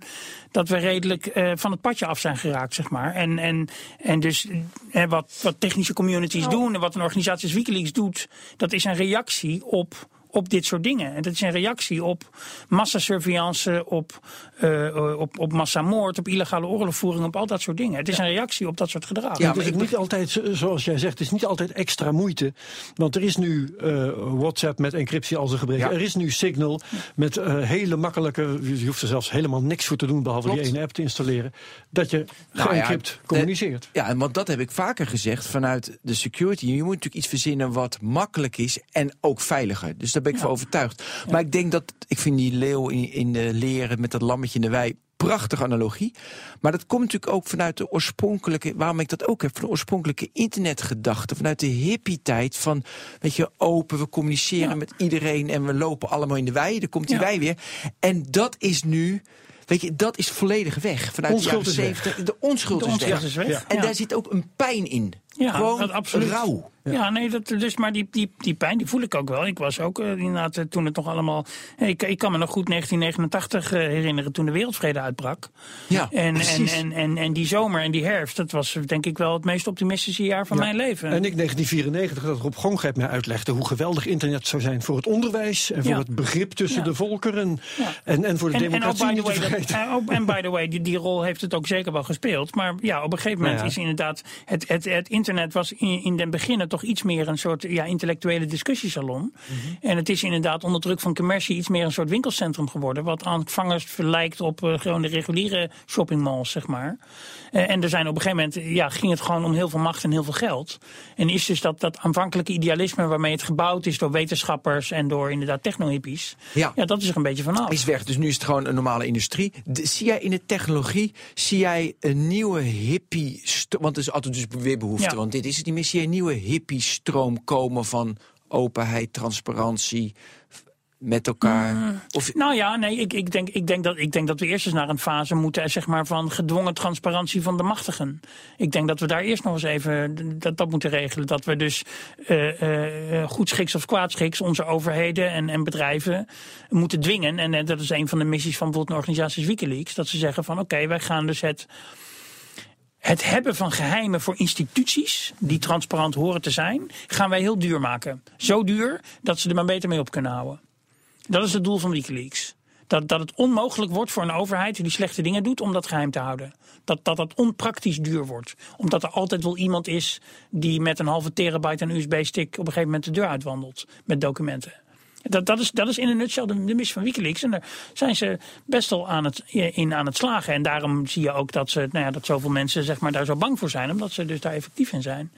dat we redelijk uh, van het padje af zijn geraakt, zeg maar. En, en, en dus uh, wat, wat technische communities oh. doen... en wat een organisatie als Wikileaks doet... dat is een reactie op op dit soort dingen. En dat is een reactie op massasurveillance, op, uh, op, op massamoord, op illegale oorlogvoering, op al dat soort dingen. Het is een reactie op dat soort gedrag. Ja, maar het is niet altijd, zoals jij zegt, het is niet altijd extra moeite. Want er is nu uh, WhatsApp met encryptie als een gebrek. Ja. Er is nu Signal met uh, hele makkelijke, je hoeft er zelfs helemaal niks voor te doen, behalve Klopt. die ene app te installeren, dat je nou geëncrypt ja, communiceert. Ja, want dat heb ik vaker gezegd vanuit de security. Je moet natuurlijk iets verzinnen wat makkelijk is en ook veiliger. Dus dat ben ik ja. van overtuigd. Maar ik denk dat, ik vind die leeuw in, in de leren met dat lammetje in de wei prachtige analogie. Maar dat komt natuurlijk ook vanuit de oorspronkelijke, waarom ik dat ook heb, van de oorspronkelijke internetgedachte, vanuit de hippie-tijd van, weet je, open, we communiceren ja. met iedereen en we lopen allemaal in de wei, dan komt die ja. wei weer. En dat is nu, weet je, dat is volledig weg. Vanuit onschuld de jaren 70, de onschuld, de onschuld is is weg. En daar zit ook een pijn in. Ja, Gewoon absoluut. rauw. Ja. ja, nee, dat, dus, maar die, die, die pijn die voel ik ook wel. Ik was ook uh, inderdaad uh, toen het nog allemaal... Ik, ik kan me nog goed 1989 uh, herinneren toen de wereldvrede uitbrak. Ja, en, en, en, en, en die zomer en die herfst, dat was denk ik wel het meest optimistische jaar van ja. mijn leven. En ik 1994, dat Rob Gongrijp mij uitlegde hoe geweldig internet zou zijn voor het onderwijs en voor ja. het begrip tussen de volkeren en, en voor de en, democratie en. Dat, by the way, die, die rol heeft het ook zeker wel gespeeld. Maar ja, op een gegeven moment is inderdaad, het, het, het internet was in, in den beginnen toch iets meer een soort ja, intellectuele discussiesalon. Mm -hmm. En het is inderdaad onder druk van commercie iets meer een soort winkelcentrum geworden. Wat aanvangers lijkt op uh, gewoon de reguliere shoppingmalls, zeg maar. Uh, en er zijn op een gegeven moment, ja, ging het gewoon om heel veel macht en heel veel geld. En is dus dat, dat aanvankelijke idealisme waarmee het gebouwd is door wetenschappers en door inderdaad techno-hippies. Ja. ja, dat is er een beetje vanaf. Is weg, dus nu is het gewoon een normale industrie. De, zie jij in de technologie, zie jij een nieuwe hippie, want er is altijd dus weer behoefte, ja. want dit is het niet meer. Zie je een nieuwe hippie-stroom komen van openheid, transparantie, met elkaar? Mm, of... Nou ja, nee, ik, ik, denk, ik, denk dat, ik denk dat we eerst eens naar een fase moeten zeg maar, van gedwongen transparantie van de machtigen. Ik denk dat we daar eerst nog eens even dat, dat moeten regelen. Dat we dus uh, uh, goedschiks of kwaadschiks onze overheden en, en bedrijven moeten dwingen. En, en dat is een van de missies van bijvoorbeeld een organisatie als Wikileaks. Dat ze zeggen van oké, okay, wij gaan dus het het hebben van geheimen voor instituties die transparant horen te zijn, gaan wij heel duur maken. Zo duur dat ze er maar beter mee op kunnen houden. Dat is het doel van Wikileaks. Dat, dat het onmogelijk wordt voor een overheid die slechte dingen doet om dat geheim te houden. Dat dat, dat onpraktisch duur wordt. Omdat er altijd wel iemand is die met een halve terabyte en USB-stick op een gegeven moment de deur uitwandelt met documenten. Dat, dat, is, dat is in een nutshell de, mis van Wikileaks. En daar zijn ze best wel aan het, in aan het slagen. En daarom zie je ook dat, ze, nou ja, dat zoveel mensen zeg maar, daar zo bang voor zijn. Omdat ze dus daar effectief in zijn.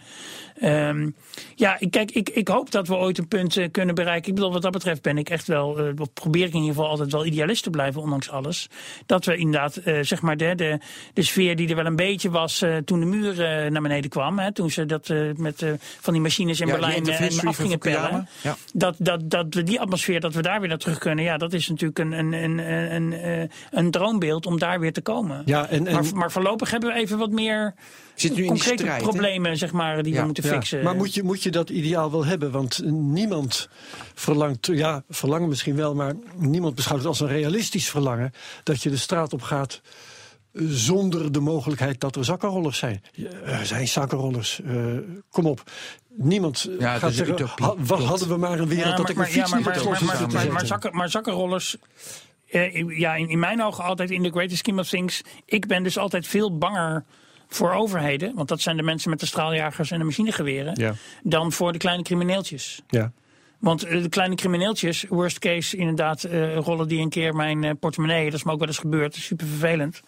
Um, ja, kijk, ik, ik hoop dat we ooit een punt uh, kunnen bereiken. Ik bedoel, wat dat betreft ben ik echt wel, uh, probeer ik in ieder geval altijd wel idealist te blijven, ondanks alles. Dat we inderdaad, uh, zeg maar, de, de, de sfeer die er wel een beetje was toen de muur naar beneden kwam. Hè, toen ze dat met van die machines in ja, Berlijn af gingen pellen. Ja. Dat, dat, dat we die atmosfeer, dat we daar weer naar terug kunnen. Ja, dat is natuurlijk een, een, een, een, een droombeeld om daar weer te komen. Ja, en, en... Maar, maar voorlopig hebben we even wat meer Zit nu concrete strijd, problemen zeg maar, die we moeten fixen. Maar moet je, moet je dat ideaal wel hebben? Want niemand verlangt, ja, verlangen misschien wel, maar niemand beschouwt het als een realistisch verlangen dat je de straat op gaat zonder de mogelijkheid dat er zakkenrollers zijn. Er zijn zakkenrollers, uh, kom op. Niemand ja, gaat zeggen, ha, wat hadden we maar een wereld ja, dat ik een fiets ja, maar, maar, maar, maar, maar, maar, zakken, maar zakkenrollers uh, ja, in, in, mijn ogen altijd in the greatest scheme of things. Ik ben dus altijd veel banger voor overheden, want dat zijn de mensen met de straaljagers en de machinegeweren, dan voor de kleine crimineeltjes. Ja. Want eh, de kleine crimineeltjes, worst case inderdaad, uh, rollen die een keer mijn uh, portemonnee. Dat is me ook wel eens gebeurd, super vervelend.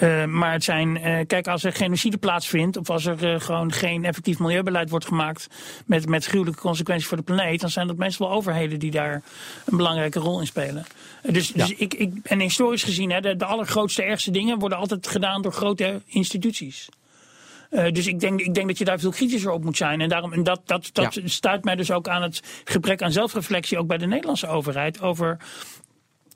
Uh, maar het zijn, kijk, als er genocide plaatsvindt, of als er gewoon geen effectief milieubeleid wordt gemaakt met, met gruwelijke consequenties voor de planeet, dan zijn dat meestal wel overheden die daar een belangrijke rol in spelen. dus, dus ik, ik, en historisch gezien, hè, de, de allergrootste, ergste dingen worden altijd gedaan door grote instituties. Uh, dus ik denk, ik denk dat je daar veel kritischer op moet zijn. En, daarom, en dat, dat, dat ja. stuit mij dus ook aan het gebrek aan zelfreflectie, ook bij de Nederlandse overheid, over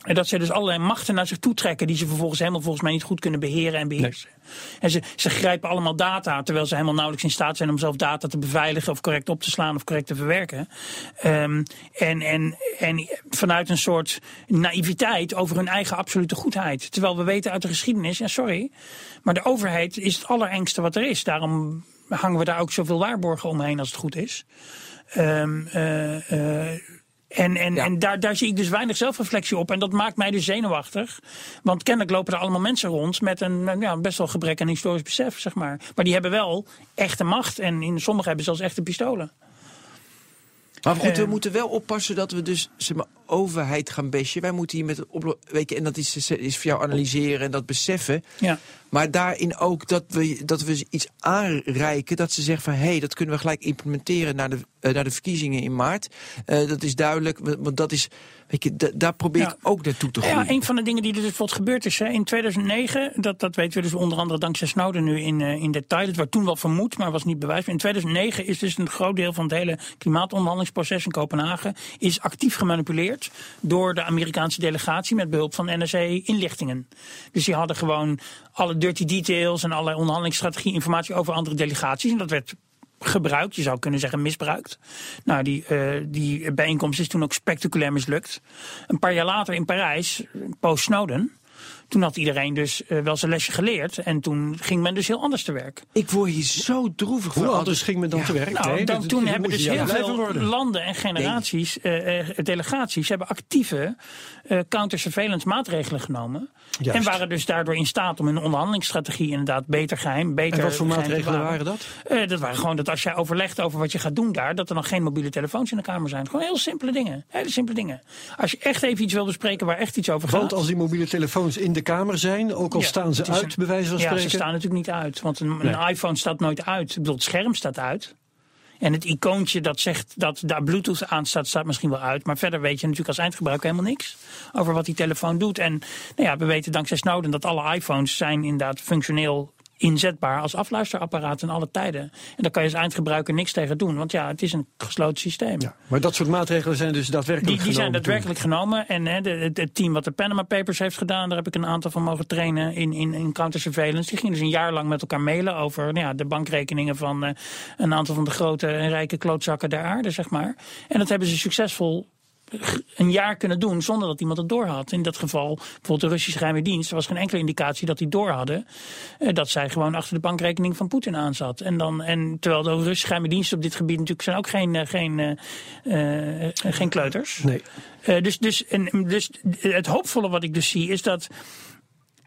en dat ze dus allerlei machten naar zich toe trekken die ze vervolgens helemaal volgens mij niet goed kunnen beheren en beheersen. Nee. En ze, ze grijpen allemaal data, terwijl ze helemaal nauwelijks in staat zijn om zelf data te beveiligen of correct op te slaan of correct te verwerken. Um, en, en, en vanuit een soort naïviteit over hun eigen absolute goedheid. Terwijl we weten uit de geschiedenis, ja sorry, maar de overheid is het allerengste wat er is. Daarom hangen we daar ook zoveel waarborgen omheen als het goed is. Um, uh, uh, en, en, en daar, daar zie ik dus weinig zelfreflectie op. En dat maakt mij dus zenuwachtig. Want kennelijk lopen er allemaal mensen rond met een ja, best wel gebrek aan historisch besef, zeg maar. Maar die hebben wel echte macht. En in sommigen hebben zelfs echte pistolen. Maar goed, we uh, moeten wel oppassen dat we dus zeg maar, overheid gaan besje. Wij moeten hier met weet je, en dat is, is voor jou analyseren en dat beseffen. Ja. Maar daarin ook dat we, dat we iets aanreiken. Dat ze zeggen van hé, hey, dat kunnen we gelijk implementeren naar de, uh, naar de verkiezingen in maart. Uh, dat is duidelijk, want dat is. Weet je, daar probeer ik ook naartoe te groeien. Ja, een van de dingen die er dus bijvoorbeeld gebeurd is. Hè, in 2009, dat, dat weten we dus onder andere dankzij Snowden nu in, uh, in detail. Het werd toen wel vermoed, maar was niet bewijs. In 2009 is dus een groot deel van het hele klimaatonderhandelingsproces in Kopenhagen is actief gemanipuleerd door de Amerikaanse delegatie met behulp van NSA-inlichtingen. Dus die hadden gewoon alle dirty details en allerlei onderhandelingsstrategie informatie over andere delegaties. En dat werd gebruikt, je zou kunnen zeggen misbruikt. Nou, die, uh, die bijeenkomst is toen ook spectaculair mislukt. Een paar jaar later in Parijs, post Snowden, toen had iedereen dus uh, wel zijn lesje geleerd. En toen ging men dus heel anders te werk. Ik word hier zo droevig Hoe anders ging men dan ja. te werk? Nou, nee, dan, dat, toen dat hebben dus heel veel landen en generaties, nee. uh, delegaties, hebben actieve counter-surveillance maatregelen genomen. Juist. En waren dus daardoor in staat om hun onderhandelingsstrategie inderdaad beter geheim, beter En wat voor maatregelen waren dat? Uh, dat waren gewoon dat als jij overlegt over wat je gaat doen daar, dat er dan geen mobiele telefoons in de kamer zijn. Gewoon heel simpele dingen. Hele simpele dingen. Als je echt even iets wil bespreken waar echt iets over gaat. Want als die mobiele telefoons in de kamer zijn, ook al ja, staan ze uit, een, bij wijze van spreken? Ja, ze staan natuurlijk niet uit. Want een, nee. een iPhone staat nooit uit. Ik bedoel, het scherm staat uit. En het icoontje dat zegt dat daar Bluetooth aan staat, staat misschien wel uit. Maar verder weet je natuurlijk als eindgebruiker helemaal niks over wat die telefoon doet. En nou ja, we weten dankzij Snowden dat alle iPhones zijn inderdaad functioneel inzetbaar als afluisterapparaat in alle tijden. En daar kan je als eindgebruiker niks tegen doen, want ja, het is een gesloten systeem. Ja, maar dat soort maatregelen zijn dus daadwerkelijk die, die genomen? Die zijn daadwerkelijk toen. genomen. En hè, de, het, team wat de Panama Papers heeft gedaan, daar heb ik een aantal van mogen trainen in, in, in counter-surveillance. Die gingen dus een jaar lang met elkaar mailen over nou ja, de bankrekeningen van uh, een aantal van de grote en rijke klootzakken der aarde, zeg maar. En dat hebben ze succesvol een jaar kunnen doen zonder dat iemand het door had. In dat geval, bijvoorbeeld de Russische geheime dienst, er was geen enkele indicatie dat die door hadden eh, dat zij gewoon achter de bankrekening van Poetin aan zat. En, dan, en terwijl de Russische geheime diensten op dit gebied natuurlijk zijn ook geen, eh, geen, eh, geen kleuters. Nee. Dus, dus, en, dus het hoopvolle wat ik dus zie is dat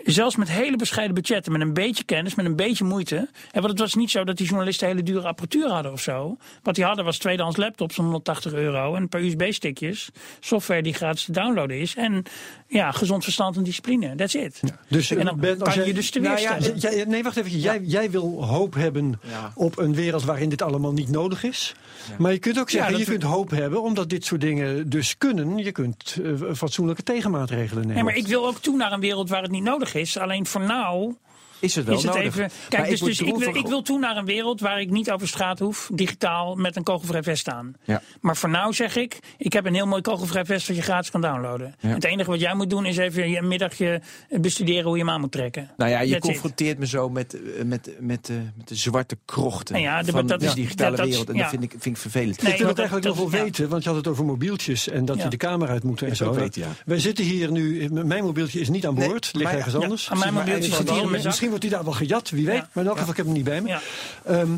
zelfs met hele bescheiden budgetten, met een beetje kennis, met een beetje moeite. En want het was niet zo dat die journalisten hele dure apparatuur hadden of zo. Wat die hadden was tweedehands laptops van 180 euro en een paar USB-stickjes. Software die gratis te downloaden is. En ja, gezond verstand en discipline. That's it. Dus En dan Ben, kan jij- je dus te Nou ja, jij- nee, wacht even. Jij, jij wil hoop hebben Ja. op een wereld waarin dit allemaal niet nodig is. Maar je kunt ook zeggen, je kunt hoop hebben omdat dit soort dingen dus kunnen. Je kunt eh, fatsoenlijke tegenmaatregelen nemen. Nee, maar ik wil ook toe naar een wereld waar het niet nodig is. Alleen voor nou Is het wel is het nodig. even. Maar Kijk, dus, dus ik, wil, ik wil toe naar een wereld waar ik niet over straat hoef, digitaal met een kogelvrij vest aan. Ja. Maar voor nou zeg ik, ik heb een heel mooi kogelvrij vest dat je gratis kan downloaden. Ja. Het enige wat jij moet doen is even een middagje bestuderen hoe je hem aan moet trekken. Nou ja, je That's it. confronteert me zo met, eh, met, met, eh, met de zwarte krochten Nou ja, de- van dat de is- digitale dat- wereld. En ja. dat vind ik, vind ik vervelend. Nee, ik wil het eigenlijk dat- nog wel ja. weten, want je had het over mobieltjes en dat Ja. je de kamer uit moet en zo. ja. Wij zitten hier nu, mijn mobieltje is niet aan Nee, boord, ligt ergens anders. mijn mobieltje zit hier Misschien wordt die daar wel gejat, wie weet. Ja. Maar in elk geval, ik heb hem niet bij me. Ja, Ehm,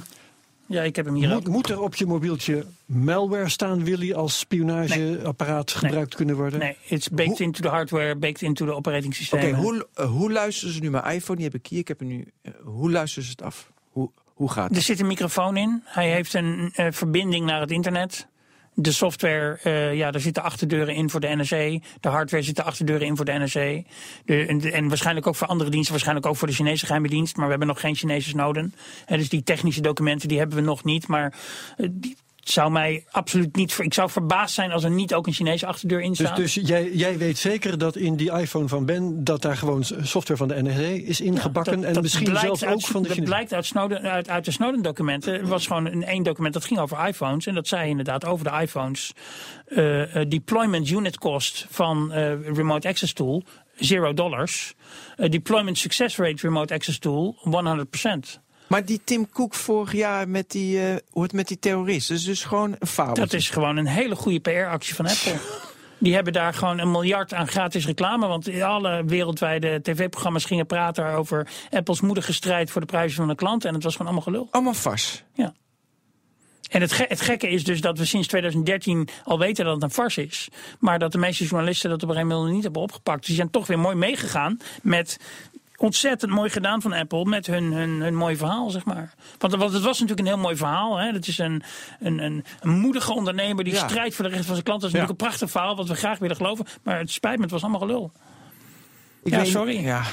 ja, ik heb hem hier moet, er op je mobieltje malware staan, Willy, als spionageapparaat gebruikt kunnen worden? Nee, it's baked Hoe- into the hardware, baked into de operating Oké, systemen. hoe, eh, hoe luisteren ze nu mijn iPhone? Die heb ik hier, ik heb hem nu. eh, hoe luisteren ze het af? Hoe, hoe gaat Er het? zit een microfoon in. Hij heeft een eh, verbinding naar het internet. De software, eh, ja, daar zitten achterdeuren in voor de NSA. De hardware zit de achterdeuren in voor de en, de- en waarschijnlijk ook voor andere diensten, waarschijnlijk ook voor de Chinese geheime dienst. Maar we hebben nog geen Chinese Snowden. En dus die technische documenten die hebben we nog niet. Maar eh, die zou mij absoluut niet. Ik zou verbaasd zijn als er niet ook een Chinese achterdeur in Dus, staat. dus jij, jij weet zeker dat in die iPhone van Ben... dat daar gewoon software van de NSA is ingebakken... Dat- en dat misschien zelfs uit- ook van de Dat blijkt uit, Snowden, uit, uit de Snowden-documenten. Er was gewoon een één document dat ging over iPhones. En dat zei inderdaad over de iPhones. eh, eh, deployment unit cost van eh, Remote Access Tool, zero dollars. Deployment success rate Remote Access Tool, 100%. Maar die Tim Cook vorig jaar met die, eh, hoe het met die terroristen, is dus gewoon een fabeltje. Dat is gewoon een hele goede PR-actie van Apple. <laughs> Die hebben daar gewoon een miljard aan gratis reclame. Want alle wereldwijde tv-programma's gingen praten over Apples moedige strijd voor de prijzen van de klant. En het was gewoon allemaal gelul. Allemaal vars. Ja. En het, ge- het gekke is dus dat we sinds 2013 al weten dat het een farce is. Maar dat de meeste journalisten dat op een gegeven moment niet hebben opgepakt. Dus die zijn toch weer mooi meegegaan met ontzettend mooi gedaan van Apple met hun, hun, hun mooi verhaal, zeg maar. Want, want het was natuurlijk een heel mooi verhaal. Hè? Het is een, een, een, een moedige ondernemer die Ja. strijdt voor de rechten van zijn klanten. Dat is Ja. natuurlijk een prachtig verhaal wat we graag willen geloven. Maar het spijt me, het was allemaal gelul. Ik Ja, weet- sorry. Ja,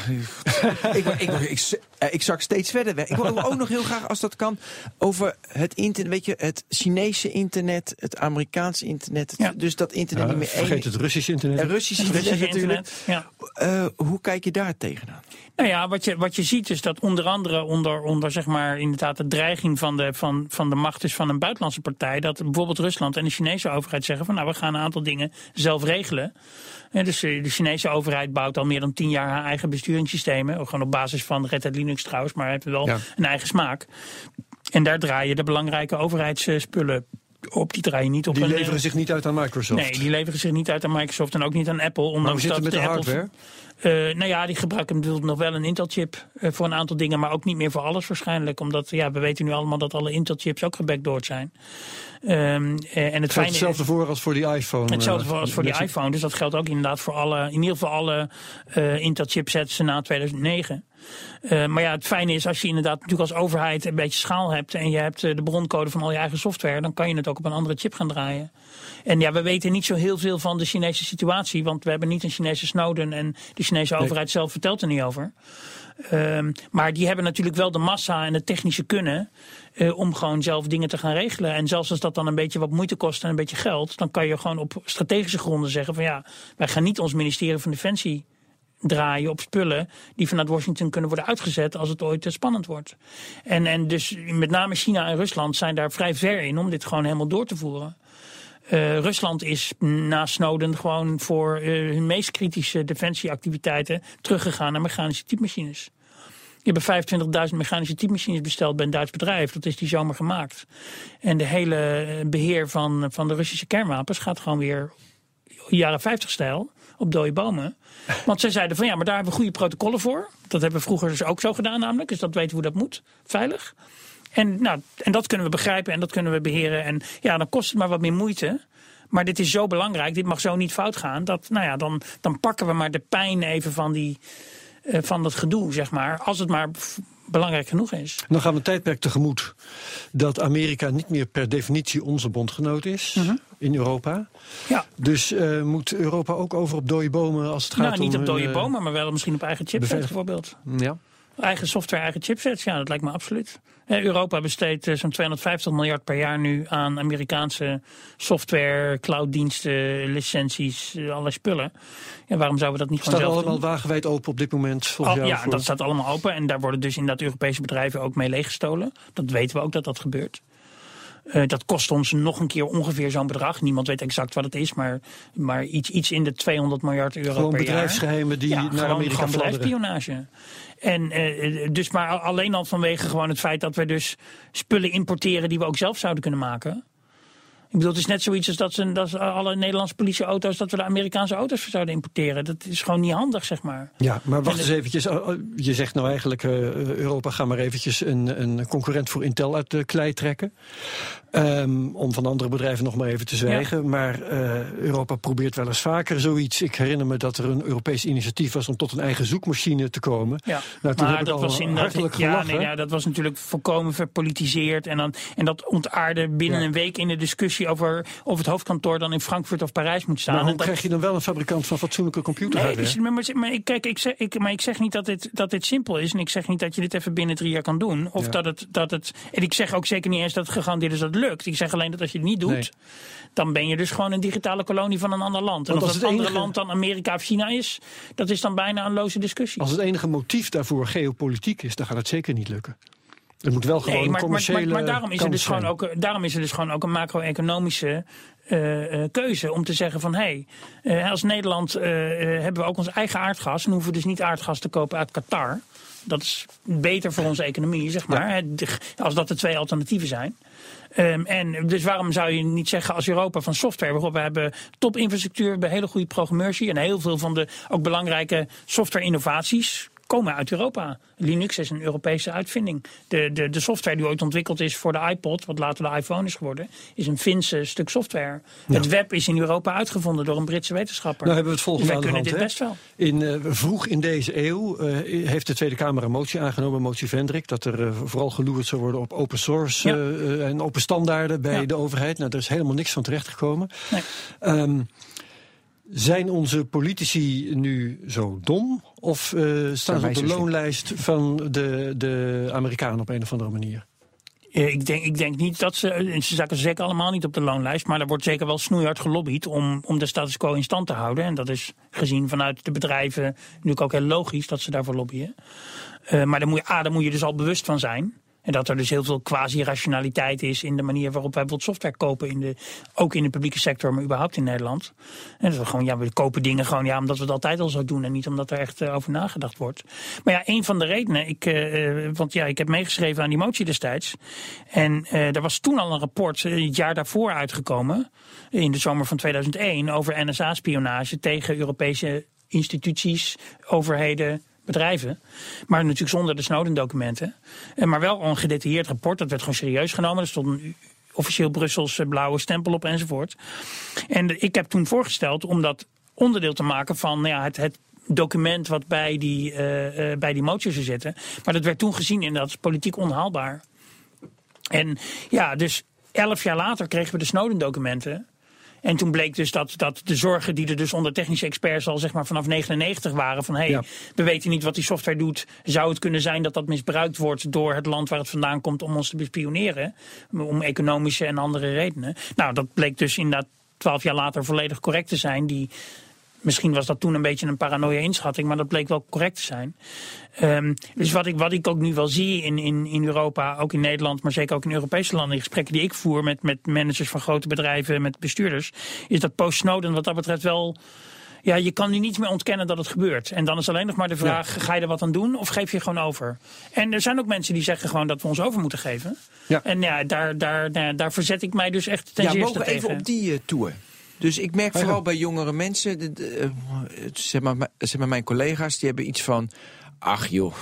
ik, ik, ik, ik, eh, ik zak steeds verder weg. Ik wil ook nog heel graag, als dat kan, over het internet. Weet je, het Chinese internet, het Amerikaanse internet. het- Ja. Dus dat internet Ja, niet meer vergeet één. het Russische internet. En Russisch Het internet Russische natuurlijk. internet, Ja. Eh, hoe kijk je daar tegenaan? Nou ja, wat je, wat je ziet is dat onder andere onder, onder zeg maar inderdaad de dreiging van de, van, van de macht is van een buitenlandse partij. Dat bijvoorbeeld Rusland en de Chinese overheid zeggen van nou we gaan een aantal dingen zelf regelen. En dus eh, de Chinese overheid bouwt al meer dan tien jaar haar eigen besturingssystemen. Ook gewoon op basis van Red Hat Linux trouwens, maar heeft wel Ja. een eigen smaak. En daar draaien de belangrijke overheidsspullen op. Die draaien niet op Die een... leveren zich niet uit aan Microsoft. Nee, die leveren zich niet uit aan Microsoft en ook niet aan Apple. maar hoe Ondanks zit het dat met de hardware? eh, nou ja, die gebruiken natuurlijk nog wel een Intel-chip eh, voor een aantal dingen, maar ook niet meer voor alles waarschijnlijk. Omdat ja, we weten nu allemaal dat alle Intel-chips ook gebackdoord zijn. Ehm, eh, en het Het geldt fijne hetzelfde voor als voor die iPhone. Hetzelfde eh, voor- als voor die iPhone. Dus dat geldt ook inderdaad voor alle, in ieder geval alle eh, Intel-chipsets na 2009. Eh, maar ja, het fijne is als je inderdaad natuurlijk als overheid een beetje schaal hebt en je hebt eh, de broncode van al je eigen software, dan kan je het ook op een andere chip gaan draaien. En ja, we weten niet zo heel veel van de Chinese situatie, want we hebben niet een Chinese Snowden en de Chinese overheid zelf vertelt er niet over. Ehm, maar die hebben natuurlijk wel de massa en het technische kunnen eh, om gewoon zelf dingen te gaan regelen. En zelfs als dat dan een beetje wat moeite kost en een beetje geld, dan kan je gewoon op strategische gronden zeggen van ja, wij gaan niet ons ministerie van Defensie draaien op spullen die vanuit Washington kunnen worden uitgezet als het ooit eh, spannend wordt. En, en dus met name China en Rusland zijn daar vrij ver in om dit gewoon helemaal door te voeren. Eh, Rusland is na Snowden gewoon voor eh, hun meest kritische defensieactiviteiten teruggegaan naar mechanische typemachines. Die hebben 25.000 mechanische typemachines besteld bij een Duits bedrijf. Dat is die zomer gemaakt. En de hele eh, beheer van, van de Russische kernwapens gaat gewoon weer jaren 50 stijl op dode bomen. Want zij zeiden van ja, maar daar hebben we goede protocollen voor. Dat hebben we vroeger dus ook zo gedaan namelijk. Dus dat weten we hoe dat moet, veilig. En, nou, en dat kunnen we begrijpen en dat kunnen we beheren. En ja, dan kost het maar wat meer moeite. Maar dit is zo belangrijk, dit mag zo niet fout gaan. Dat, nou ja, dan, dan pakken we maar de pijn even van, die, uh, van dat gedoe, zeg maar. Als het maar belangrijk genoeg is. Dan gaan we een tijdperk tegemoet dat Amerika niet meer per definitie onze bondgenoot is Mhm. in Europa. Ja. Dus eh, moet Europa ook over op dode bomen als het gaat Nou, om... niet op dode hun, eh, bomen, maar wel misschien op eigen chipsets bijvoorbeeld. Ja. Eigen software, eigen chipsets, ja, dat lijkt me absoluut. Eh, Europa besteedt eh, zo'n 250 miljard per jaar nu aan Amerikaanse software, clouddiensten, licenties, eh, allerlei spullen. Ja, waarom zouden we dat niet staat gewoon zelf allemaal doen? wagenwijd open op dit moment jou ja, voor- dat staat allemaal open. En daar worden dus inderdaad Europese bedrijven ook mee leeggestolen. Dat weten we ook dat dat gebeurt. Dat kost ons nog een keer ongeveer zo'n bedrag. Niemand weet exact wat het is, maar, maar iets, iets in de 200 miljard euro Gewoon per jaar. bedrijfsgeheimen die ja, naar gewoon, Amerika gewoon bedrijfsspionage. En eh, dus maar alleen al vanwege gewoon het feit dat we dus spullen importeren die we ook zelf zouden kunnen maken. Ik bedoel, het is net zoiets als dat, ze, dat ze alle Nederlandse politieauto's, dat we de Amerikaanse auto's zouden importeren. Dat is gewoon niet handig, zeg maar. Ja, maar wacht En eens eventjes. Oh, oh, Je zegt nou eigenlijk, eh, Europa ga maar eventjes een, een concurrent voor Intel uit de klei trekken. Ehm, om van andere bedrijven nog maar even te zwijgen. Maar eh, Europa probeert wel eens vaker zoiets. Ik herinner me dat er een Europees initiatief was om tot een eigen zoekmachine te komen. Ja, Nou, toen maar heb ik dat al was inderdaad, hartelijk ja, nee, ja, dat was natuurlijk volkomen verpolitiseerd. En, dan, en dat ontaarde binnen Ja. een week in de discussie over of het hoofdkantoor dan in Frankfurt of Parijs moet staan. Maar hoe dat- krijg je dan wel een fabrikant van fatsoenlijke Nee, computerhardware? dus, maar, maar, ik- kijk, ik zeg, ik, maar ik zeg niet dat dit, dat dit simpel is. En ik zeg niet dat je dit even binnen drie jaar kan doen. Of Ja. dat, het, dat het. En ik zeg ook zeker niet eens dat het gegarandeerd is dat het lukt. Ik zeg alleen dat als je het niet doet. Nee. dan ben je dus gewoon een digitale kolonie van een ander land. En Want of als dat het andere land dan Amerika of China is. dat is dan bijna een loze discussie. Als het enige motief daarvoor geopolitiek is, dan gaat het zeker niet lukken. Het moet wel gewoon Nee, maar, commerciële maar, maar daarom, is er dus gewoon ook, daarom is er dus gewoon ook een macro-economische eh, eh, keuze om te zeggen van hé, hey, eh, als Nederland eh, eh, hebben we ook ons eigen aardgas en hoeven we dus niet aardgas te kopen uit Qatar. Dat is beter voor onze economie, zeg maar. Als dat de twee alternatieven zijn. Ehm, en dus waarom zou je niet zeggen als Europa van software, we hebben topinfrastructuur, we hebben hele goede programmeurs hier en heel veel van de ook belangrijke software innovaties komen uit Europa. Linux is een Europese uitvinding. De, de, de software die ooit ontwikkeld is voor de iPod, wat later de iPhone is geworden, is een Finse stuk software. Het web is in Europa uitgevonden door een Britse wetenschapper. Nou hebben we het volgende Dus wij kunnen hand, dit hè? best wel. In, eh, vroeg in deze eeuw eh, heeft de Tweede Kamer een motie aangenomen, motie Vendrik, dat er eh, vooral geloerd zou worden op open source Ja. en open standaarden bij Ja. de overheid. Nou, daar is helemaal niks van terechtgekomen. Nee. Ehm, zijn onze politici nu zo dom? Of eh, staan ze op de loonlijst van de, de Amerikanen op een of andere manier? Eh, Ik denk, ik denk niet dat ze. en Ze zakken zeker allemaal niet op de loonlijst. Maar er wordt zeker wel snoeihard gelobbyd om, om de status quo in stand te houden. En dat is gezien vanuit de bedrijven natuurlijk ook heel logisch dat ze daarvoor lobbyen. Eh, maar daar moet, je, A, daar moet je dus al bewust van zijn. En dat er dus heel veel quasi-rationaliteit is in de manier waarop wij bijvoorbeeld software kopen. In de, ook in de publieke sector, maar überhaupt in Nederland. En dat we gewoon, ja, we kopen dingen gewoon ja, omdat we het altijd al zo doen. En niet omdat er echt eh, over nagedacht wordt. Maar ja, een van de redenen. Ik, eh, eh, want ja, ik heb meegeschreven aan die motie destijds. En eh, er was toen al een rapport, het jaar daarvoor uitgekomen. In de zomer van 2001. Over NSA-spionage tegen Europese instituties, overheden, bedrijven. Maar natuurlijk zonder de Snowden-documenten. Eh, Maar wel een gedetailleerd rapport. Dat werd gewoon serieus genomen. Er stond een officieel Brussels eh, blauwe stempel op enzovoort. En ik heb toen voorgesteld om dat onderdeel te maken van nou ja, het, het document wat bij die, eh, eh, bij die motie zitten. Maar dat werd toen gezien inderdaad als politiek onhaalbaar. En ja, dus elf jaar later kregen we de Snowden-documenten. En toen bleek dus dat, dat de zorgen die er dus onder technische experts al zeg maar vanaf 99 waren. Van hé, hey, Ja. we weten niet wat die software doet. Zou het kunnen zijn dat dat misbruikt wordt door het land waar het vandaan komt om ons te bespioneren? Om economische en andere redenen. Nou, dat bleek dus inderdaad twaalf jaar later volledig correct te zijn. Die, misschien was dat toen een beetje een paranoia inschatting, maar dat bleek wel correct te zijn. Ehm, dus wat ik, wat ik ook nu wel zie in, in, in Europa, ook in Nederland, maar zeker ook in Europese landen, in gesprekken die ik voer met, met managers van grote bedrijven, met bestuurders, is dat post-Snowden wat dat betreft wel. Ja, je kan nu niet meer ontkennen dat het gebeurt. En dan is alleen nog maar de vraag: ga je er wat aan doen of geef je gewoon over? En er zijn ook mensen die zeggen gewoon dat we ons over moeten geven. Ja. En ja, daar, daar, daar, daar verzet ik mij dus echt ten Ja, zeerste mogen we tegen. even op die eh, tour? Dus ik merk vooral bij jongere mensen, de, de, eh, zeg, maar, zeg maar mijn collega's, die hebben iets van... Ach joh,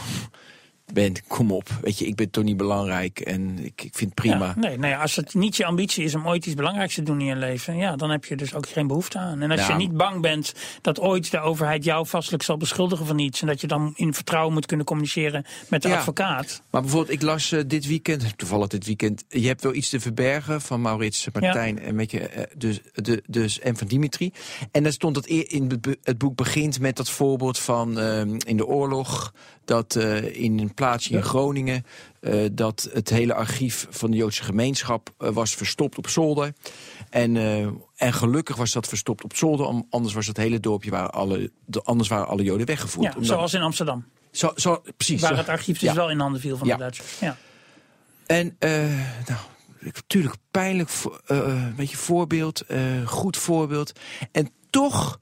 Ben, kom op. Weet je, ik ben toch niet belangrijk en ik, ik vind het prima. Ja, nee, nee, als het niet je ambitie is om ooit iets belangrijks te doen in je leven, ja, dan heb je dus ook geen behoefte aan. En als je niet bang bent dat ooit de overheid jou vastelijk zal beschuldigen van iets en dat je dan in vertrouwen moet kunnen communiceren met de Ja. advocaat. Maar bijvoorbeeld, ik las eh, dit weekend, toevallig dit weekend... Je hebt wel iets te verbergen van Maurits, Martijn en, met je, eh, dus, de, dus, en van Dimitri. En daar stond dat eer- in het boek begint met dat voorbeeld van ehm, in de oorlog... dat eh, in een plaatsje in Groningen... eh, dat het hele archief van de Joodse gemeenschap eh, was verstopt op zolder. En, en gelukkig was dat verstopt op zolder, om- anders was het hele dorpje... Waar alle, de, anders waren alle Joden weggevoerd. Ja, Omdat- zoals in Amsterdam, zo, zo, precies. waar zo- het archief dus ja. wel in handen viel van Ja. de Duitsers. Ja. En nou, natuurlijk pijnlijk, een beetje voorbeeld, goed voorbeeld. En toch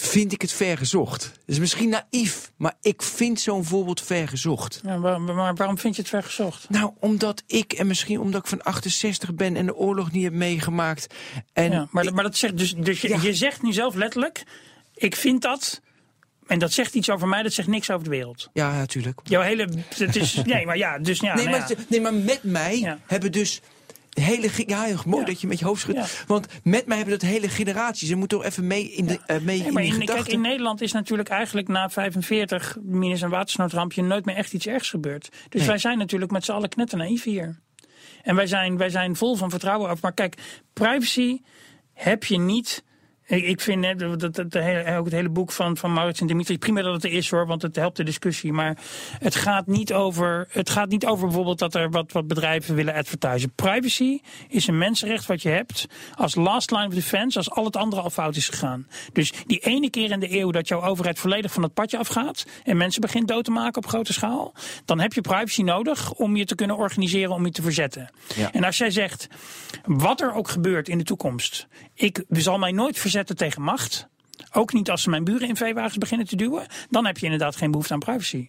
vind ik het vergezocht. Het is misschien naïef, maar ik vind zo'n voorbeeld vergezocht. Ja, maar waarom vind je het vergezocht? Nou, omdat ik, en misschien omdat ik van 68 ben en de oorlog niet heb meegemaakt. En Ja, maar, maar dat zegt dus, dus je, Ja. je zegt nu zelf letterlijk, ik vind dat, en dat zegt iets over mij, dat zegt niks over de wereld. Ja, natuurlijk. Jouw hele, het is, nee, maar ja, dus ja. nee, nou maar, ja. nee, maar met mij hebben dus hele... Ja, mooi Ja. dat je met je hoofd schudt. Ja. Want met mij hebben dat hele generaties. Ze moeten toch even mee in, de, eh, mee Nee, in maar die in, gedachten. kijk, in Nederland is natuurlijk eigenlijk na 45 minus een watersnoodrampje nooit meer echt iets ergs gebeurd. Dus Nee. wij zijn natuurlijk met z'n allen knetternaïef hier. En wij zijn, wij zijn vol van vertrouwen over. Maar kijk, privacy heb je niet. Ik, ik vind hè, dat, dat, dat hele- ook het hele boek van, van Maurits en Dimitri. Prima dat het er is hoor, want het helpt de discussie. Maar het gaat niet over, het gaat niet over bijvoorbeeld dat er wat, wat bedrijven willen advertisen. Privacy is een mensenrecht wat je hebt als last line of defense als al het andere al fout is gegaan. Dus die ene keer in de eeuw dat jouw overheid volledig van het padje afgaat en mensen begint dood te maken op grote schaal, dan heb je privacy nodig om je te kunnen organiseren om je te verzetten. Ja. En als jij zegt, wat er ook gebeurt in de toekomst, ik zal mij nooit verzetten tegen macht. Ook niet als ze mijn buren in veewagens beginnen te duwen. Dan heb je inderdaad geen behoefte aan privacy.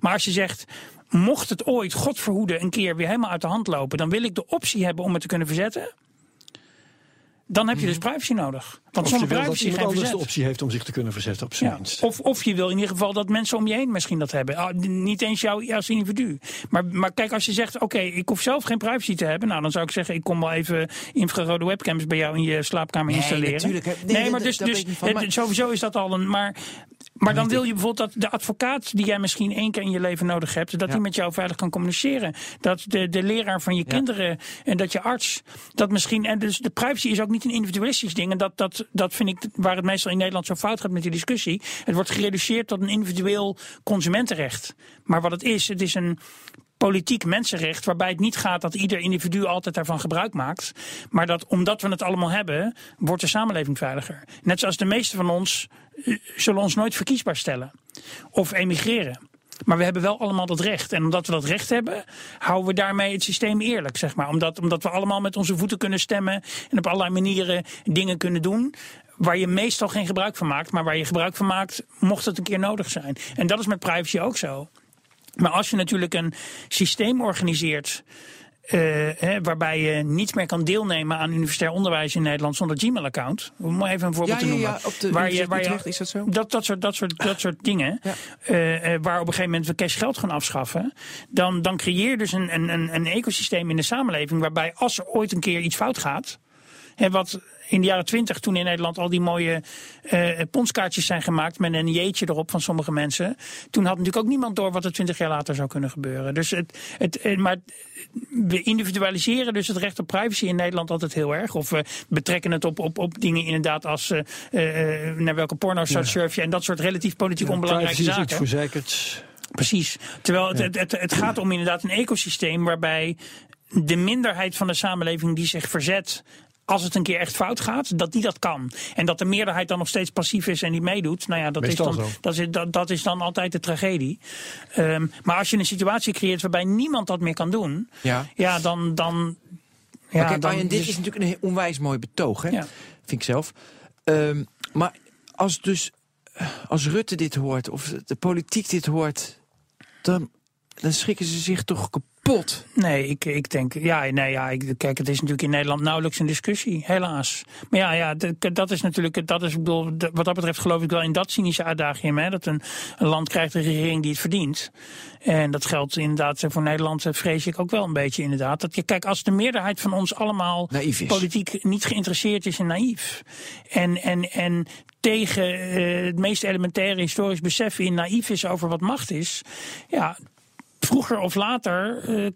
Maar als je zegt, mocht het ooit, God verhoede, een keer weer helemaal uit de hand lopen. Dan wil ik de optie hebben om het te kunnen verzetten. Dan heb je dus privacy nodig. Want Of je zonder wil dat privacy iemand geen anders verzet. de optie heeft om zich te kunnen verzetten op zijn Ja. minst. Of, of je wil in ieder geval dat mensen om je heen misschien dat hebben. Ah, niet eens jou als individu. Maar, maar kijk, als je zegt, oké, ik hoef zelf geen privacy te hebben. Nou, dan zou ik zeggen, ik kom wel even infrarode webcams bij jou in je slaapkamer Nee, installeren. natuurlijk. Nee, Nee, maar dus, dus maar- sowieso is dat al een... Maar, maar dan wil je bijvoorbeeld dat de advocaat die jij misschien één keer in je leven nodig hebt... dat Ja. die met jou veilig kan communiceren. Dat de, de leraar van je kinderen en dat je arts... dat misschien... En dus de privacy is ook niet een individualistisch ding. En dat, dat, dat vind ik waar het meestal in Nederland zo fout gaat met die discussie. Het wordt gereduceerd tot een individueel consumentenrecht. Maar wat het is, het is een politiek mensenrecht waarbij het niet gaat dat ieder individu altijd daarvan gebruik maakt. Maar dat omdat we het allemaal hebben, wordt de samenleving veiliger. Net zoals de meeste van ons eh, zullen ons nooit verkiesbaar stellen. Of emigreren. Maar we hebben wel allemaal dat recht. En omdat we dat recht hebben, houden we daarmee het systeem eerlijk, zeg maar. Omdat, omdat we allemaal met onze voeten kunnen stemmen en op allerlei manieren dingen kunnen doen. Waar je meestal geen gebruik van maakt, maar waar je gebruik van maakt, mocht het een keer nodig zijn. En dat is met privacy ook zo. Maar als je natuurlijk een systeem organiseert. eh, hè, waarbij je niet meer kan deelnemen aan universitair onderwijs in Nederland zonder Gmail-account. Om maar even een voorbeeld Ja, te noemen. ja, op de waar je, waar je, is dat zo? Dat, dat, soort, dat, soort, dat soort dingen. Eh, eh, waar op een gegeven moment we cash geld gaan afschaffen. Dan, dan creëer je dus een, een, een, een ecosysteem in de samenleving. Waarbij als er ooit een keer iets fout gaat. Hè, wat in de jaren twintig, toen in Nederland al die mooie eh ponskaartjes zijn gemaakt met een jeetje erop van sommige mensen. Toen had natuurlijk ook niemand door wat er twintig jaar later zou kunnen gebeuren. Dus het, het, eh, maar we individualiseren dus het recht op privacy in Nederland altijd heel erg. Of we betrekken het op, op, op dingen inderdaad als eh, naar welke porno surf je en dat soort relatief politiek onbelangrijke Privacy is zaken. iets verzekerd. Precies. Terwijl het, het, het, het gaat om inderdaad een ecosysteem waarbij de minderheid van de samenleving die zich verzet. Als het een keer echt fout gaat, dat die dat kan. En dat de meerderheid dan nog steeds passief is en die meedoet. Nou ja, dat, is dan, dat, is, dat, dat is dan altijd de tragedie. Ehm, maar als je een situatie creëert waarbij niemand dat meer kan doen. Ja. Ja, dan. dan ja, maar kijk, dan, Arjen, dit dus- is natuurlijk een onwijs mooi betoog, hè? Ja. Vind ik zelf. Ehm, maar als dus als Rutte dit hoort, of de politiek dit hoort, dan, dan schrikken ze zich toch kapot kapot. Nee, ik, ik denk, ja, nee, ja, ik, kijk, het is natuurlijk in Nederland nauwelijks een discussie, helaas. Maar ja, ja dat, is natuurlijk, dat is, ik bedoel, wat dat betreft geloof ik wel in dat cynische uitdaging, hè, dat een, een land krijgt een regering die het verdient. En dat geldt inderdaad voor Nederland, eh, vrees ik ook wel een beetje inderdaad. Dat je, kijk, als de meerderheid van ons allemaal Naïef is. politiek niet geïnteresseerd is en naïef. En, en, en tegen eh, het meest elementaire historisch besef in naïef is over wat macht is. Ja, vroeger of later eh,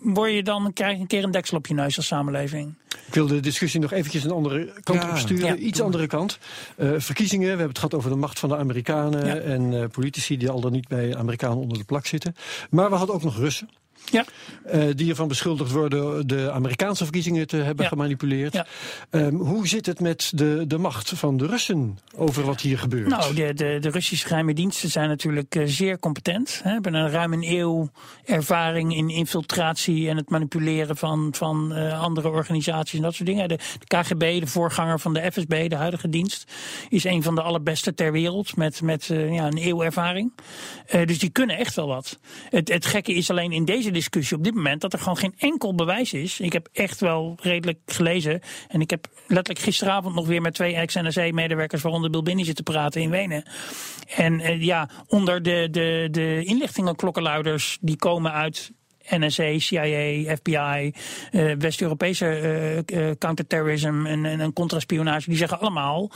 word je dan, krijg je een keer een deksel op je neus als samenleving. Ik wil de discussie nog eventjes een andere kant Ja. op sturen. Ja. Iets andere kant. Eh, verkiezingen, we hebben het gehad over de macht van de Amerikanen... Ja. en eh, politici die al dan niet bij Amerikanen onder de plak zitten. Maar we hadden ook nog Russen. Ja. eh, die ervan beschuldigd worden de Amerikaanse verkiezingen te hebben Ja. gemanipuleerd. Ja. Ehm, hoe zit het met de, de macht van de Russen over wat hier gebeurt? Nou, de, de, de Russische geheime diensten zijn natuurlijk eh, zeer competent. Hè, hebben een ruim een eeuw ervaring in infiltratie en het manipuleren van, van eh, andere organisaties en dat soort dingen. De, de KGB, de voorganger van de FSB, de huidige dienst, is een van de allerbeste ter wereld met, met ja, een eeuw ervaring. Dus die kunnen echt wel wat. Het, het gekke is alleen in deze discussie op dit moment dat er gewoon geen enkel bewijs is. Ik heb echt wel redelijk gelezen en ik heb letterlijk gisteravond nog weer met twee ex-NSA-medewerkers, waaronder Bill Binney, zitten praten in Wenen. En eh, ja, onder de, de, de inlichtingenklokkenluiders die komen uit NSA, CIA, FBI, eh, West-Europese eh, counterterrorism en, en, en contraspionage, die zeggen allemaal,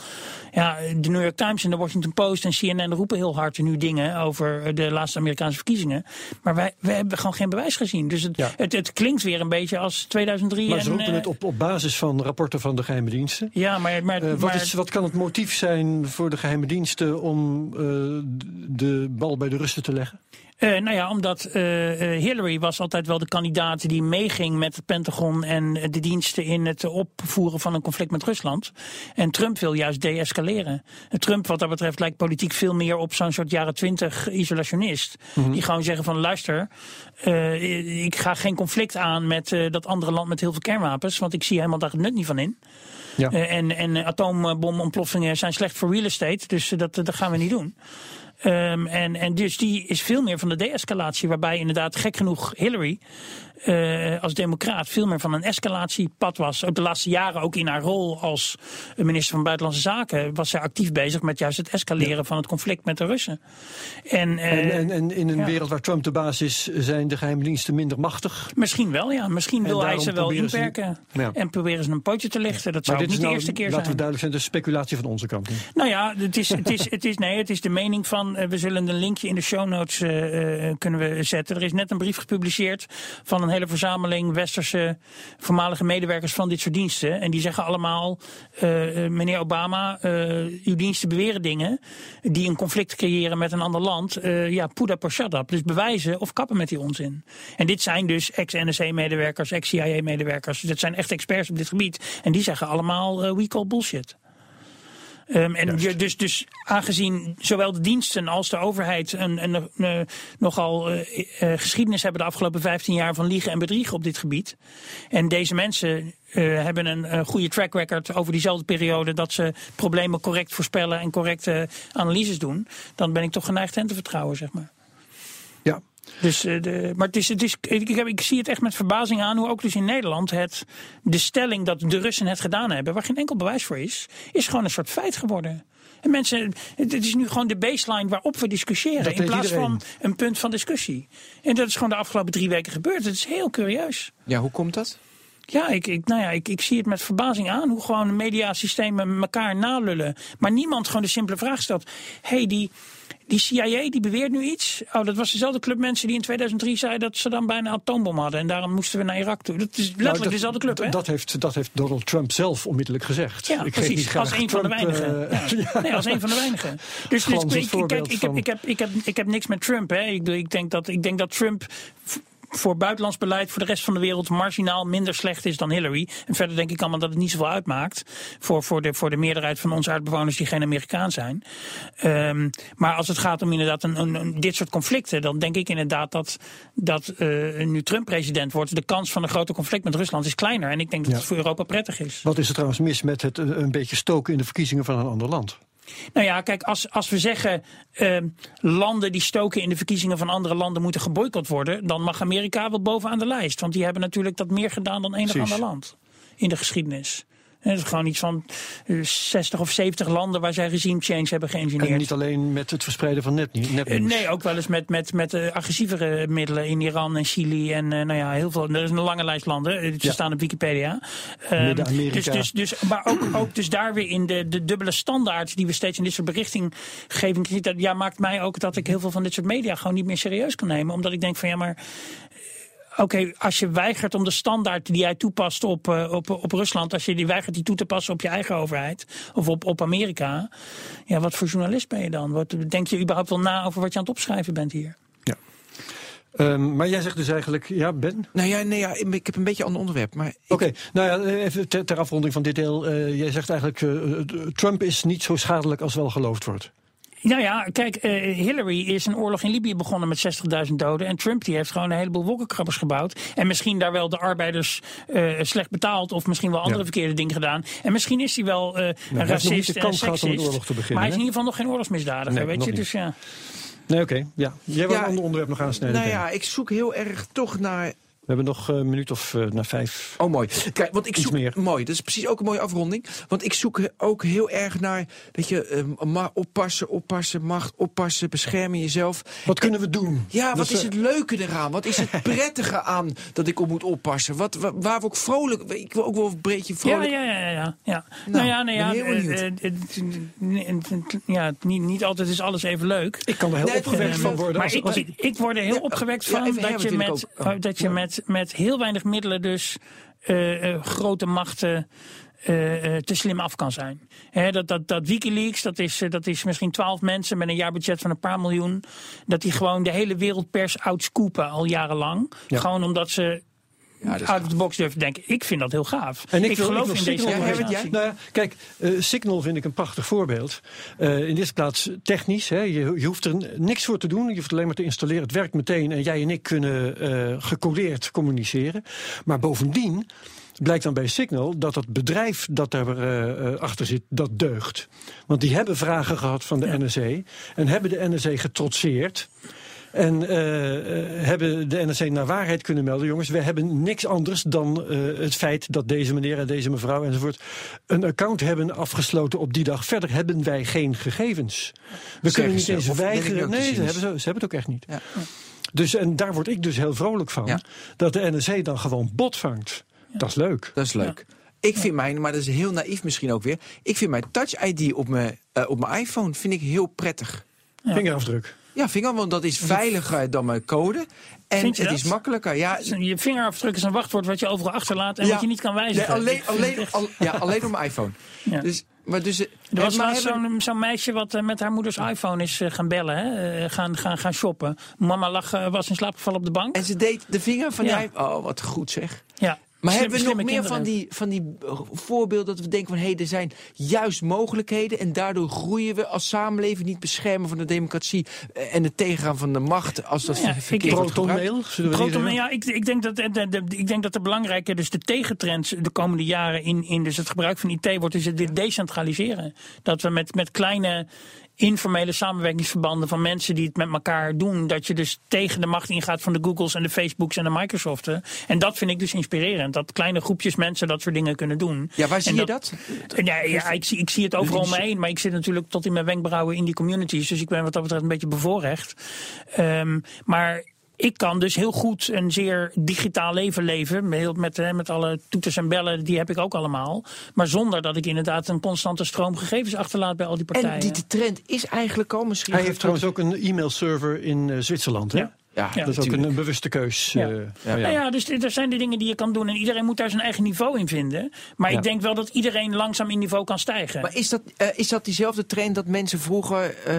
ja, de New York Times en de Washington Post en CNN roepen heel hard nu dingen over de laatste Amerikaanse verkiezingen. Maar wij, wij hebben gewoon geen bewijs gezien. Dus het, Ja. het, het klinkt weer een beetje als 2003. maar en, ze roepen het op, op basis van rapporten van de geheime diensten. Ja, maar, maar, wat, maar is, wat kan het motief zijn voor de geheime diensten om de bal bij de Russen te leggen? Eh, nou ja, omdat eh, eh, Hillary was altijd wel de kandidaat die meeging met het Pentagon en de diensten in het opvoeren van een conflict met Rusland. En Trump wil juist deescaleren. Trump, wat dat betreft, lijkt politiek veel meer op zo'n soort jaren twintig isolationist. Die gewoon zeggen van luister, ik ga geen conflict aan met dat andere land met heel veel kernwapens, want ik zie helemaal daar het nut niet van in. Ja. En en atoombomontploffingen zijn slecht voor real estate, dus dat, dat gaan we niet doen. Ehm, en, en dus die is veel meer van de de-escalatie, waarbij inderdaad gek genoeg Hillary eh, als democraat veel meer van een escalatiepad was. Ook de laatste jaren, ook in haar rol als minister van Buitenlandse Zaken, was zij actief bezig met juist het escaleren van het conflict met de Russen. En, eh, En, en, en in een ja. wereld waar Trump de baas is, zijn de geheime diensten minder machtig. Misschien wel, ja. Misschien En wil hij ze wel ze- inperken. Ja. En proberen ze een pootje te lichten. Dat zou dit niet de nou, eerste keer laten zijn. we duidelijk zijn, de speculatie van onze kant. Nou ja, het is, het is, het is, nee, het is de mening van. eh, we zullen een linkje in de show notes kunnen we zetten. Er is net een brief gepubliceerd van een hele verzameling westerse voormalige medewerkers van dit soort diensten. En die zeggen allemaal: eh, eh, meneer Obama, eh, uw diensten beweren dingen die een conflict creëren met een ander land. Eh, ja, put up. Dus bewijzen of kappen met die onzin. En dit zijn dus ex-NSA-medewerkers, ex-CIA-medewerkers. Dat zijn echt experts op dit gebied. En die zeggen allemaal: we call bullshit. Ehm, en dus, dus aangezien zowel de diensten als de overheid een, een, een, nogal eh, eh, geschiedenis hebben de afgelopen 15 jaar van liegen en bedriegen op dit gebied. En deze mensen eh, hebben een, eh, goede track record over diezelfde periode dat ze problemen correct voorspellen en correcte analyses doen. Dan ben ik toch geneigd hen te vertrouwen, zeg maar. Dus, eh, de, maar het is, het is, ik, heb, ik zie het echt met verbazing aan hoe ook dus in Nederland het, de stelling dat de Russen het gedaan hebben, waar geen enkel bewijs voor is, is gewoon een soort feit geworden. En mensen, het is nu gewoon de baseline waarop we discussiëren. Dat in plaats iedereen. van een punt van discussie. En dat is gewoon de afgelopen drie weken gebeurd. Het is heel curieus. Ja, hoe komt dat? Ja, ik, ik, nou ja ik, ik zie het met verbazing aan hoe gewoon mediasystemen elkaar nalullen. Maar niemand gewoon de simpele vraag stelt. hey, die, die CIA die beweert nu iets. Oh, dat was dezelfde club mensen die in 2003 zei dat ze dan bijna een atoombom hadden. En daarom moesten we naar Irak toe. Dat is letterlijk Nou, dat- dezelfde club, hè? Dat heeft, dat heeft Donald Trump zelf onmiddellijk gezegd. Ja, Ik niet precies. graag Als een van de weinigen. eh, <laughs> ja. Nee, als een van de weinigen. Dus, dus ik, ik- kijk, ik heb, ik, heb, ik, heb, ik heb niks met Trump. Hè. Ik, ik, denk dat, ik denk dat Trump voor buitenlands beleid voor de rest van de wereld marginaal minder slecht is dan Hillary. En verder denk ik allemaal dat het niet zoveel uitmaakt voor, voor, de, voor de meerderheid van onze aardbewoners die geen Amerikaan zijn. Ehm, maar als het gaat om inderdaad een, een, een- dit soort conflicten, dan denk ik inderdaad dat, dat eh, nu Trump president wordt, de kans van een groter conflict met Rusland is kleiner. En ik denk dat Ja. het voor Europa prettig is. Wat is er trouwens mis met het eh, een beetje stoken in de verkiezingen van een ander land? Nou ja, kijk, als, als we zeggen uh, landen die stoken in de verkiezingen van andere landen moeten geboycott worden, dan mag Amerika wel bovenaan de lijst. Want die hebben natuurlijk dat meer gedaan dan enig Precies. ander land in de geschiedenis. Het is gewoon iets van eh, 60 of 70 landen waar zij regime change hebben geïngineerd. En niet alleen met het verspreiden van net, Eh. Nee, ook wel eens met, met, met eh, agressievere middelen in Iran en Chili. En eh, nou ja, heel veel. Er is een lange lijst landen. eh, Ze Ja. staan op Wikipedia. Ehm, dus, dus, dus, maar ook, ook dus daar weer in de, de dubbele standaards die we steeds in dit soort berichtinggeving. Dat ja, maakt mij ook dat ik heel veel van dit soort media gewoon niet meer serieus kan nemen. Omdat ik denk van ja, maar. Oké, als je weigert om de standaard die jij toepast op, eh, op, op Rusland, als je die weigert die toe te passen op je eigen overheid of op, op Amerika, ja, wat voor journalist ben je dan? Wat, denk je überhaupt wel na over wat je aan het opschrijven bent hier? Ehm, maar jij zegt dus eigenlijk, ja Ben? Nou ja, nee, ja, ik heb een beetje een ander onderwerp. Oké, nou ja, even ter, ter afronding van dit deel. eh, jij zegt eigenlijk, eh, Trump is niet zo schadelijk als wel geloofd wordt. Nou ja, kijk, eh, Hillary is een oorlog in Libië begonnen met 60.000 doden. En Trump die heeft gewoon een heleboel wolkenkrabbers gebouwd. En misschien daar wel de arbeiders eh, slecht betaald. Of misschien wel andere Ja. verkeerde dingen gedaan. En misschien is hij wel eh een heeft nog racist niet de en kans gehad om een seksist. oorlog te beginnen, Maar hij is in ieder geval nog geen oorlogsmisdadiger, Nee, weet je. niet. Dus ja. Nee, oké. ja. Jij wil Ja, een ander onderwerp nog aansnijden. nou ja, ik zoek heel erg toch naar hebben nog eh, een minuut of eh, naar vijf. Oh, mooi. Kijk, want ik zoek meer. mooi. Dat is precies ook een mooie afronding. Want ik zoek ook heel erg naar, weet je, eh, ma- oppassen, oppassen, macht, oppassen, beschermen jezelf. Wat kunnen we doen? Ja, Dat wat is eh, het leuke eraan? Wat is het <laughs> prettige aan dat ik op moet oppassen? Wat, wa- waar we ook vrolijk, ik wil ook wel een beetje Ja, vrolijk. ja, ja, ja, ja. ja. Nou, ja, nou ja, het- het- ja, niet, niet altijd is alles even leuk. Ik kan er heel Nee, opgewekt van worden. Maar als, ik, als- ik, ik word er heel Ja, opgewekt ja, van dat, je met. Oh, oh, dat je ja. Met, met heel weinig middelen dus eh, eh, grote machten eh, te slim af kan zijn. Dat, dat, dat Wikileaks, dat is, dat is misschien twaalf mensen met een jaarbudget van een paar miljoen. Dat die gewoon de hele wereldpers outscoopen al jarenlang. Ja. Gewoon omdat ze Ja, out of the box durven te denken. Ik vind dat heel gaaf. En ik, wil, geloof ik wil in deze Signal Ja, organisatie. jij? Nou ja, kijk, eh, Signal vind ik een prachtig voorbeeld. Eh, in de eerste plaats technisch. Hè, je, je hoeft er niks voor te doen. Je hoeft alleen maar te installeren. Het werkt meteen en jij en ik kunnen eh, gecodeerd communiceren. Maar bovendien blijkt dan bij Signal dat het bedrijf dat daar eh, eh, achter zit, dat deugt. Want die hebben vragen gehad van de NSC en hebben de NSC getrotseerd. En eh, eh, hebben de NRC naar waarheid kunnen melden. Jongens, we hebben niks anders dan eh, het feit dat deze meneer en deze mevrouw enzovoort een account hebben afgesloten op die dag. Verder hebben wij geen gegevens. We kunnen niet eens weigeren. Nee, ze hebben, ze hebben het ook echt niet. Ja. Dus en daar word ik dus heel vrolijk van. Ja. Dat de NRC dan gewoon bot vangt. Dat is leuk. Dat is leuk. Ik vind mijn, maar dat is heel naïef misschien ook weer. Ik vind mijn Touch ID op mijn, op mijn iPhone vind ik heel prettig. Vingerafdruk. Ja, vinger, want dat is veiliger dan mijn code. En het dat? is makkelijker. Ja, Je vingerafdruk is een wachtwoord wat je overal achterlaat en Ja. wat je niet kan nee, wijzigen. alleen, alleen, al- ja, alleen op mijn iPhone. Ja. Dus, maar dus, eh, Er was maar laatst hebben- zo'n zo'n meisje wat eh, met haar moeders iPhone is eh, gaan bellen, hè? gaan, gaan, gaan shoppen. Mama lag, was in slaap gevallen op de bank. En ze deed de vinger van Ja. die iPhone. Oh, wat goed zeg. ja. Maar Slim- hebben we nog meer van die, van die eh, voorbeelden dat we denken van... hé, hey, er zijn juist mogelijkheden en daardoor groeien we als samenleving... niet beschermen van de democratie eh, en het tegengaan van de macht... als dat Nou ja, verkeerd ik- wordt. Protonmail, ja, ik, ik, denk dat, de, de, de- ik denk dat de belangrijke, dus de tegentrend de komende jaren in, in dus het gebruik van IT wordt, is het weer decentraliseren. Dat we met, met kleine informele samenwerkingsverbanden van mensen die het met elkaar doen, dat je dus tegen de macht ingaat van de Googles en de Facebooks en de Microsoften. En dat vind ik dus inspirerend, dat kleine groepjes mensen dat soort dingen kunnen doen. Ja, waar zie je dat? Ja, ja ik, zie, ik zie het overal om me heen, maar ik zit natuurlijk tot in mijn wenkbrauwen in die communities. Dus ik ben wat dat betreft een beetje bevoorrecht. Ehm, maar ik kan dus heel goed een zeer digitaal leven leven. Met, met, eh, met alle toeters en bellen, die heb ik ook allemaal. Maar zonder dat ik inderdaad een constante stroom gegevens achterlaat bij al die partijen. En die die trend is eigenlijk al misschien... Hij heeft trouwens ook een e-mailserver in eh, Zwitserland. Hè? Ja. Ja, Ja. Dat is ook een, een bewuste keus. Ja. eh, Ja. Nou ja, dus er zijn de dingen die je kan doen. En iedereen moet daar zijn eigen niveau in vinden. Maar Ja. ik denk wel dat iedereen langzaam in niveau kan stijgen. Maar is dat, eh, is dat diezelfde trend dat mensen vroeger eh,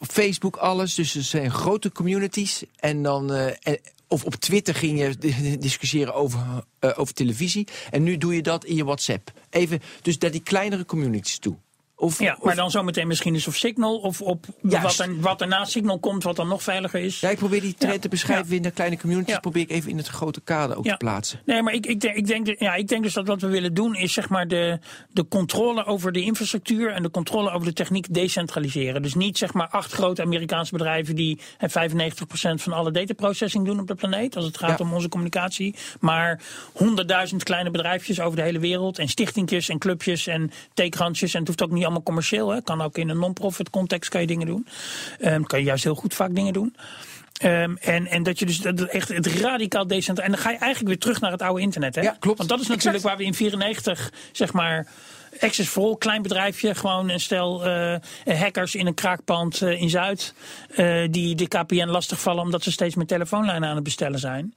Facebook alles, dus er zijn grote communities en dan eh, of op Twitter ging je di- discussiëren over, eh, over televisie en nu doe je dat in je WhatsApp. Even, dus naar die kleinere communities toe. Of, Ja, of- maar dan zometeen misschien eens op Signal of op Juist. wat, er, wat er na Signal komt, wat dan nog veiliger is. Ja, ik probeer die trend Ja. te beschrijven in de kleine communities. Ja. Probeer ik even in het grote kader ook te plaatsen. Nee, maar ik, ik, denk, ik, denk, de- ja, ik denk dus dat wat we willen doen is zeg maar de, de controle over de infrastructuur en de controle over de techniek decentraliseren. Dus niet zeg maar acht grote Amerikaanse bedrijven die eh, 95% van alle dataprocessing doen op de planeet als het gaat om onze communicatie. Maar honderdduizend kleine bedrijfjes over de hele wereld en stichtingjes en clubjes en theekransjes. En het hoeft ook niet allemaal commercieel. Hè. Kan ook in een non-profit context kan je dingen doen. Ehm, kan je juist heel goed vaak dingen doen. Ehm, en, en dat je dus dat echt het radicaal decentraal. En dan ga je eigenlijk weer terug naar het oude internet. Hè? Ja, klopt. Want dat is natuurlijk waar we in 94, zeg maar. Access for All, klein bedrijfje, gewoon een stel eh, hackers in een kraakpand eh, in Zuid. eh, die de KPN lastigvallen omdat ze steeds meer telefoonlijnen aan het bestellen zijn.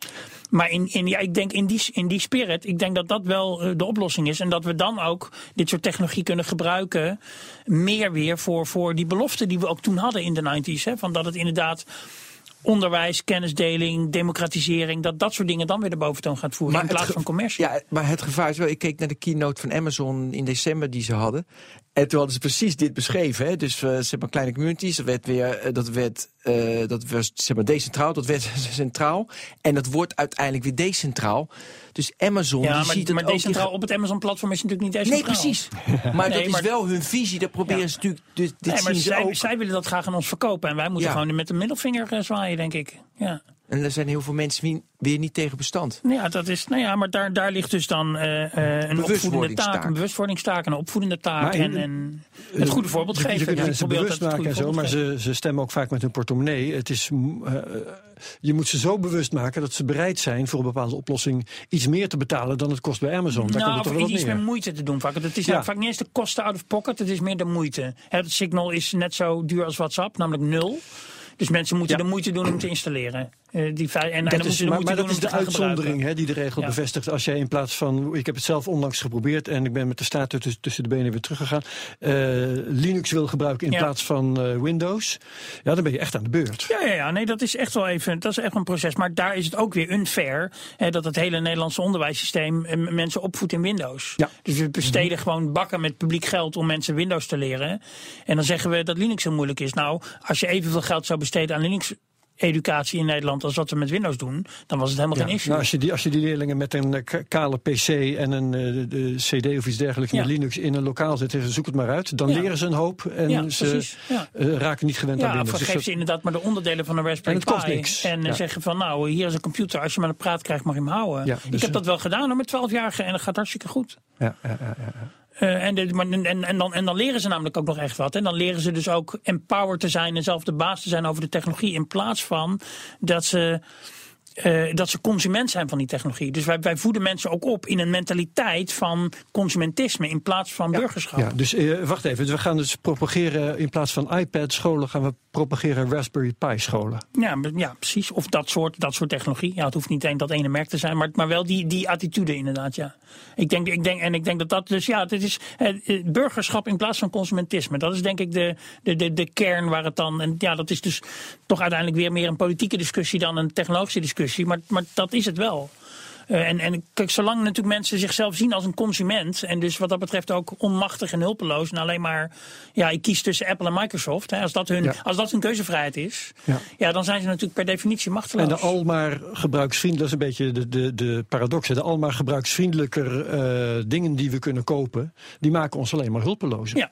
Maar in, in, ja, ik denk in die, in die spirit, ik denk dat dat wel de oplossing is. En dat we dan ook dit soort technologie kunnen gebruiken. Meer weer voor, voor die belofte die we ook toen hadden in de 90s. Hè, van dat het inderdaad onderwijs, kennisdeling, democratisering, dat dat soort dingen dan weer de boventoon gaat voeren in plaats van commercie. Ja, maar het gevaar is wel, ik keek naar de keynote van Amazon in december die ze hadden. En toen hadden ze precies dit beschreven. Hè? Dus zeg maar kleine communities, dat werd weer, eh, dat werd, eh, dat was zeg maar decentraal, dat werd <laughs> centraal. En dat wordt uiteindelijk weer decentraal. Dus Amazon, Ja, die maar, ziet het maar decentraal die- op het Amazon-platform is natuurlijk niet Nee, decentraal. precies. <laughs> Maar Nee, dat is maar- wel hun visie, dat proberen Ja. ze natuurlijk, dus dit Nee, maar zij, zij willen dat graag aan ons verkopen. En wij moeten Ja. gewoon met de middelvinger zwaaien, denk ik. Ja. En er zijn heel veel mensen wie- weer niet tegen bestand. Nou Ja, dat is, nou ja, maar daar, daar ligt dus dan eh, eh, een opvoedende taak, een bewustwordingstaak, een opvoedende taak. In- en, en het goede voorbeeld Je- Je geven. kunt Ja, ik mensen probeer bewust het maken en zo, maar ze, ze stemmen ook vaak met hun portemonnee. Het is, eh, je moet ze zo bewust maken dat ze bereid zijn voor een bepaalde oplossing iets meer te betalen dan het kost bij Amazon. Daar komt nou, het toch of iets meer moeite te doen vaak. Het is Ja. vaak niet eens de kosten out of pocket, het is meer de moeite. Het signal is net zo duur als WhatsApp, namelijk nul. Dus mensen moeten Ja. de moeite doen om te installeren. Eh, die, en, Dat is, maar, maar dat is de uitzondering hè, die de regel Ja. bevestigt. Als jij in plaats van, ik heb het zelf onlangs geprobeerd en ik ben met de staart tussen, tussen de benen weer teruggegaan. eh, Linux wil gebruiken in Ja. plaats van eh, Windows. Ja, dan ben je echt aan de beurt. Ja, ja, ja, nee, dat is echt wel even, dat is echt een proces. Maar daar is het ook weer unfair hè, dat het hele Nederlandse onderwijssysteem mensen opvoedt in Windows. Ja. Dus we besteden gewoon bakken met publiek geld om mensen Windows te leren. En dan zeggen we dat Linux heel moeilijk is. Nou, als je evenveel geld zou besteden aan Linux. Educatie in Nederland als wat we met Windows doen, dan was het helemaal Ja, geen issue. nou, als, je die, als je die leerlingen met een eh, kale PC en een eh, de- CD of iets dergelijks Ja. met Linux in een lokaal zet, en zoek het maar uit, dan Ja. leren ze een hoop en Ja, ze. Ja. eh, raken niet gewend aan Ja, Linux. of Dus geef ze inderdaad maar de onderdelen van een Raspberry En Pi. niks. En Ja. zeggen van nou, hier is een computer. Als je maar een praat krijgt, mag je hem houden. Ja, ik dus, heb dat wel gedaan hoor, met 12-jarigen en dat gaat hartstikke goed. ja, ja, ja, Eh, en, en, dan, en dan leren ze namelijk ook nog echt wat. En dan leren ze dus ook empowered te zijn en zelf de baas te zijn over de technologie. In plaats van dat ze. Eh, dat ze consument zijn van die technologie. Dus wij, wij voeden mensen ook op in een mentaliteit van consumentisme in plaats van burgerschap. Ja, dus eh, wacht even. We gaan dus propageren in plaats van iPad-scholen gaan we propageren Raspberry Pi-scholen. Ja, maar- ja, precies. Of dat soort, dat soort technologie. Ja, het hoeft niet één dat ene merk te zijn, maar, maar wel die, die attitude inderdaad, ja. Ik denk, ik denk, en ik denk dat dat dus, ja, dit is eh, eh, burgerschap in plaats van consumentisme. Dat is denk ik de, de, de, de kern waar het dan, en ja, dat is dus toch uiteindelijk weer meer een politieke discussie dan een technologische discussie, maar, maar dat is het wel. Eh, en, en kijk, zolang natuurlijk mensen zichzelf zien als een consument. En dus wat dat betreft ook onmachtig en hulpeloos. En alleen maar, ja, ik kies tussen Apple en Microsoft. Hè, als, dat hun, Ja. als dat hun keuzevrijheid is. Ja. Ja. dan zijn ze natuurlijk per definitie machteloos. En de almaar gebruiksvriendelijk, dat is een beetje de, de, de paradox. hè. De almaar gebruiksvriendelijker eh, dingen die we kunnen kopen, die maken ons alleen maar hulpeloos. Ja.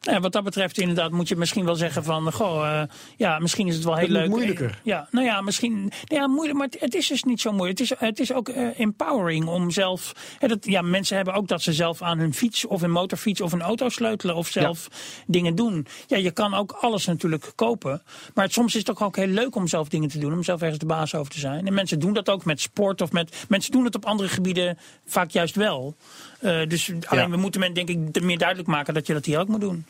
Nou wat dat betreft inderdaad moet je misschien wel zeggen van... Goh, eh, ja, misschien is het wel heel Het leuk. moeilijker. Ja, nou ja, misschien... nou Ja, moeilijk, maar het, is dus niet zo moeilijk. Het is, het is ook eh, empowering om zelf... Hè, dat, ja, mensen hebben ook dat ze zelf aan hun fiets of een motorfiets of een auto sleutelen... of zelf dingen doen. Ja, je kan ook alles natuurlijk kopen. Maar het, soms is het ook, ook heel leuk om zelf dingen te doen. Om zelf ergens de baas over te zijn. En mensen doen dat ook met sport of met... Mensen doen het op andere gebieden vaak juist wel. Eh, dus alleen we moeten men denk ik meer duidelijk maken dat je dat hier ook moet doen.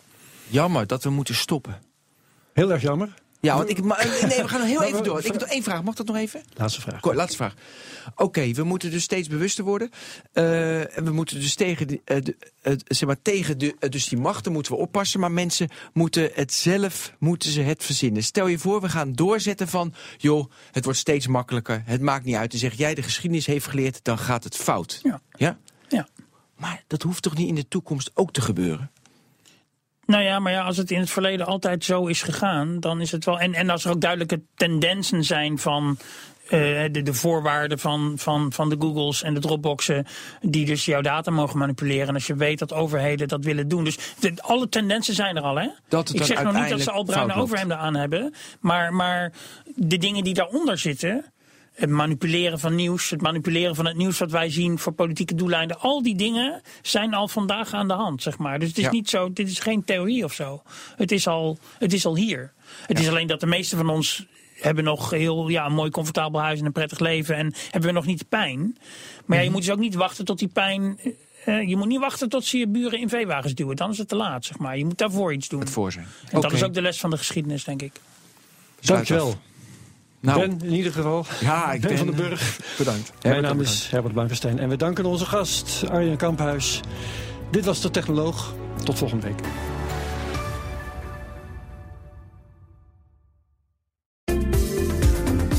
Jammer dat we moeten stoppen. Heel erg jammer. Ja, want ik. maar- Nee, we gaan nog heel even door. Ik heb nog één vraag. Mag dat nog even? Laatste vraag. Kort, laatste vraag. Oké, we moeten dus steeds bewuster worden. Eh, en we moeten dus tegen, die, eh, de, eh, zeg maar, tegen de, eh, dus die machten moeten we oppassen. Maar mensen moeten het zelf, moeten ze het verzinnen. Stel je voor, we gaan doorzetten van, joh, het wordt steeds makkelijker. Het maakt niet uit. Dan zeg jij de geschiedenis heeft geleerd, dan gaat het fout. Ja. ja? Ja. Maar dat hoeft toch niet in de toekomst ook te gebeuren? Nou ja, maar ja, als het in het verleden altijd zo is gegaan, dan is het wel. En, en als er ook duidelijke tendensen zijn van. eh, de, de voorwaarden van, van, van de Googles en de Dropboxen, die dus jouw data mogen manipuleren. En als je weet dat overheden dat willen doen. Dus de- alle tendensen zijn er al, hè? Dat Ik zeg nog niet dat ze al bruine overhemden aan hebben. Maar, maar de dingen die daaronder zitten. Het manipuleren van nieuws, het manipuleren van het nieuws wat wij zien voor politieke doeleinden. Al die dingen zijn al vandaag aan de hand, zeg maar. Dus het is Ja. niet zo, dit is geen theorie of zo. Het is al, het is al hier. Het is alleen dat de meeste van ons hebben nog heel ja, een mooi comfortabel huis en een prettig leven. En hebben we nog niet de pijn. Maar Mhm. ja, je moet dus ook niet wachten tot die pijn. eh, je moet niet wachten tot ze je buren in veewagens duwen. Dan is het te laat, zeg maar. Je moet daarvoor iets doen. Het voor zijn. En dat is ook de les van de geschiedenis, denk ik. Dankjewel. Nou, Ben, in ieder geval. ja, ik Ben ben van den Burg. Bedankt. Mijn Herbert, naam is Herbert Blankenstein en we danken onze gast Arjen Kamphuis. Dit was de Technoloog. Tot volgende week.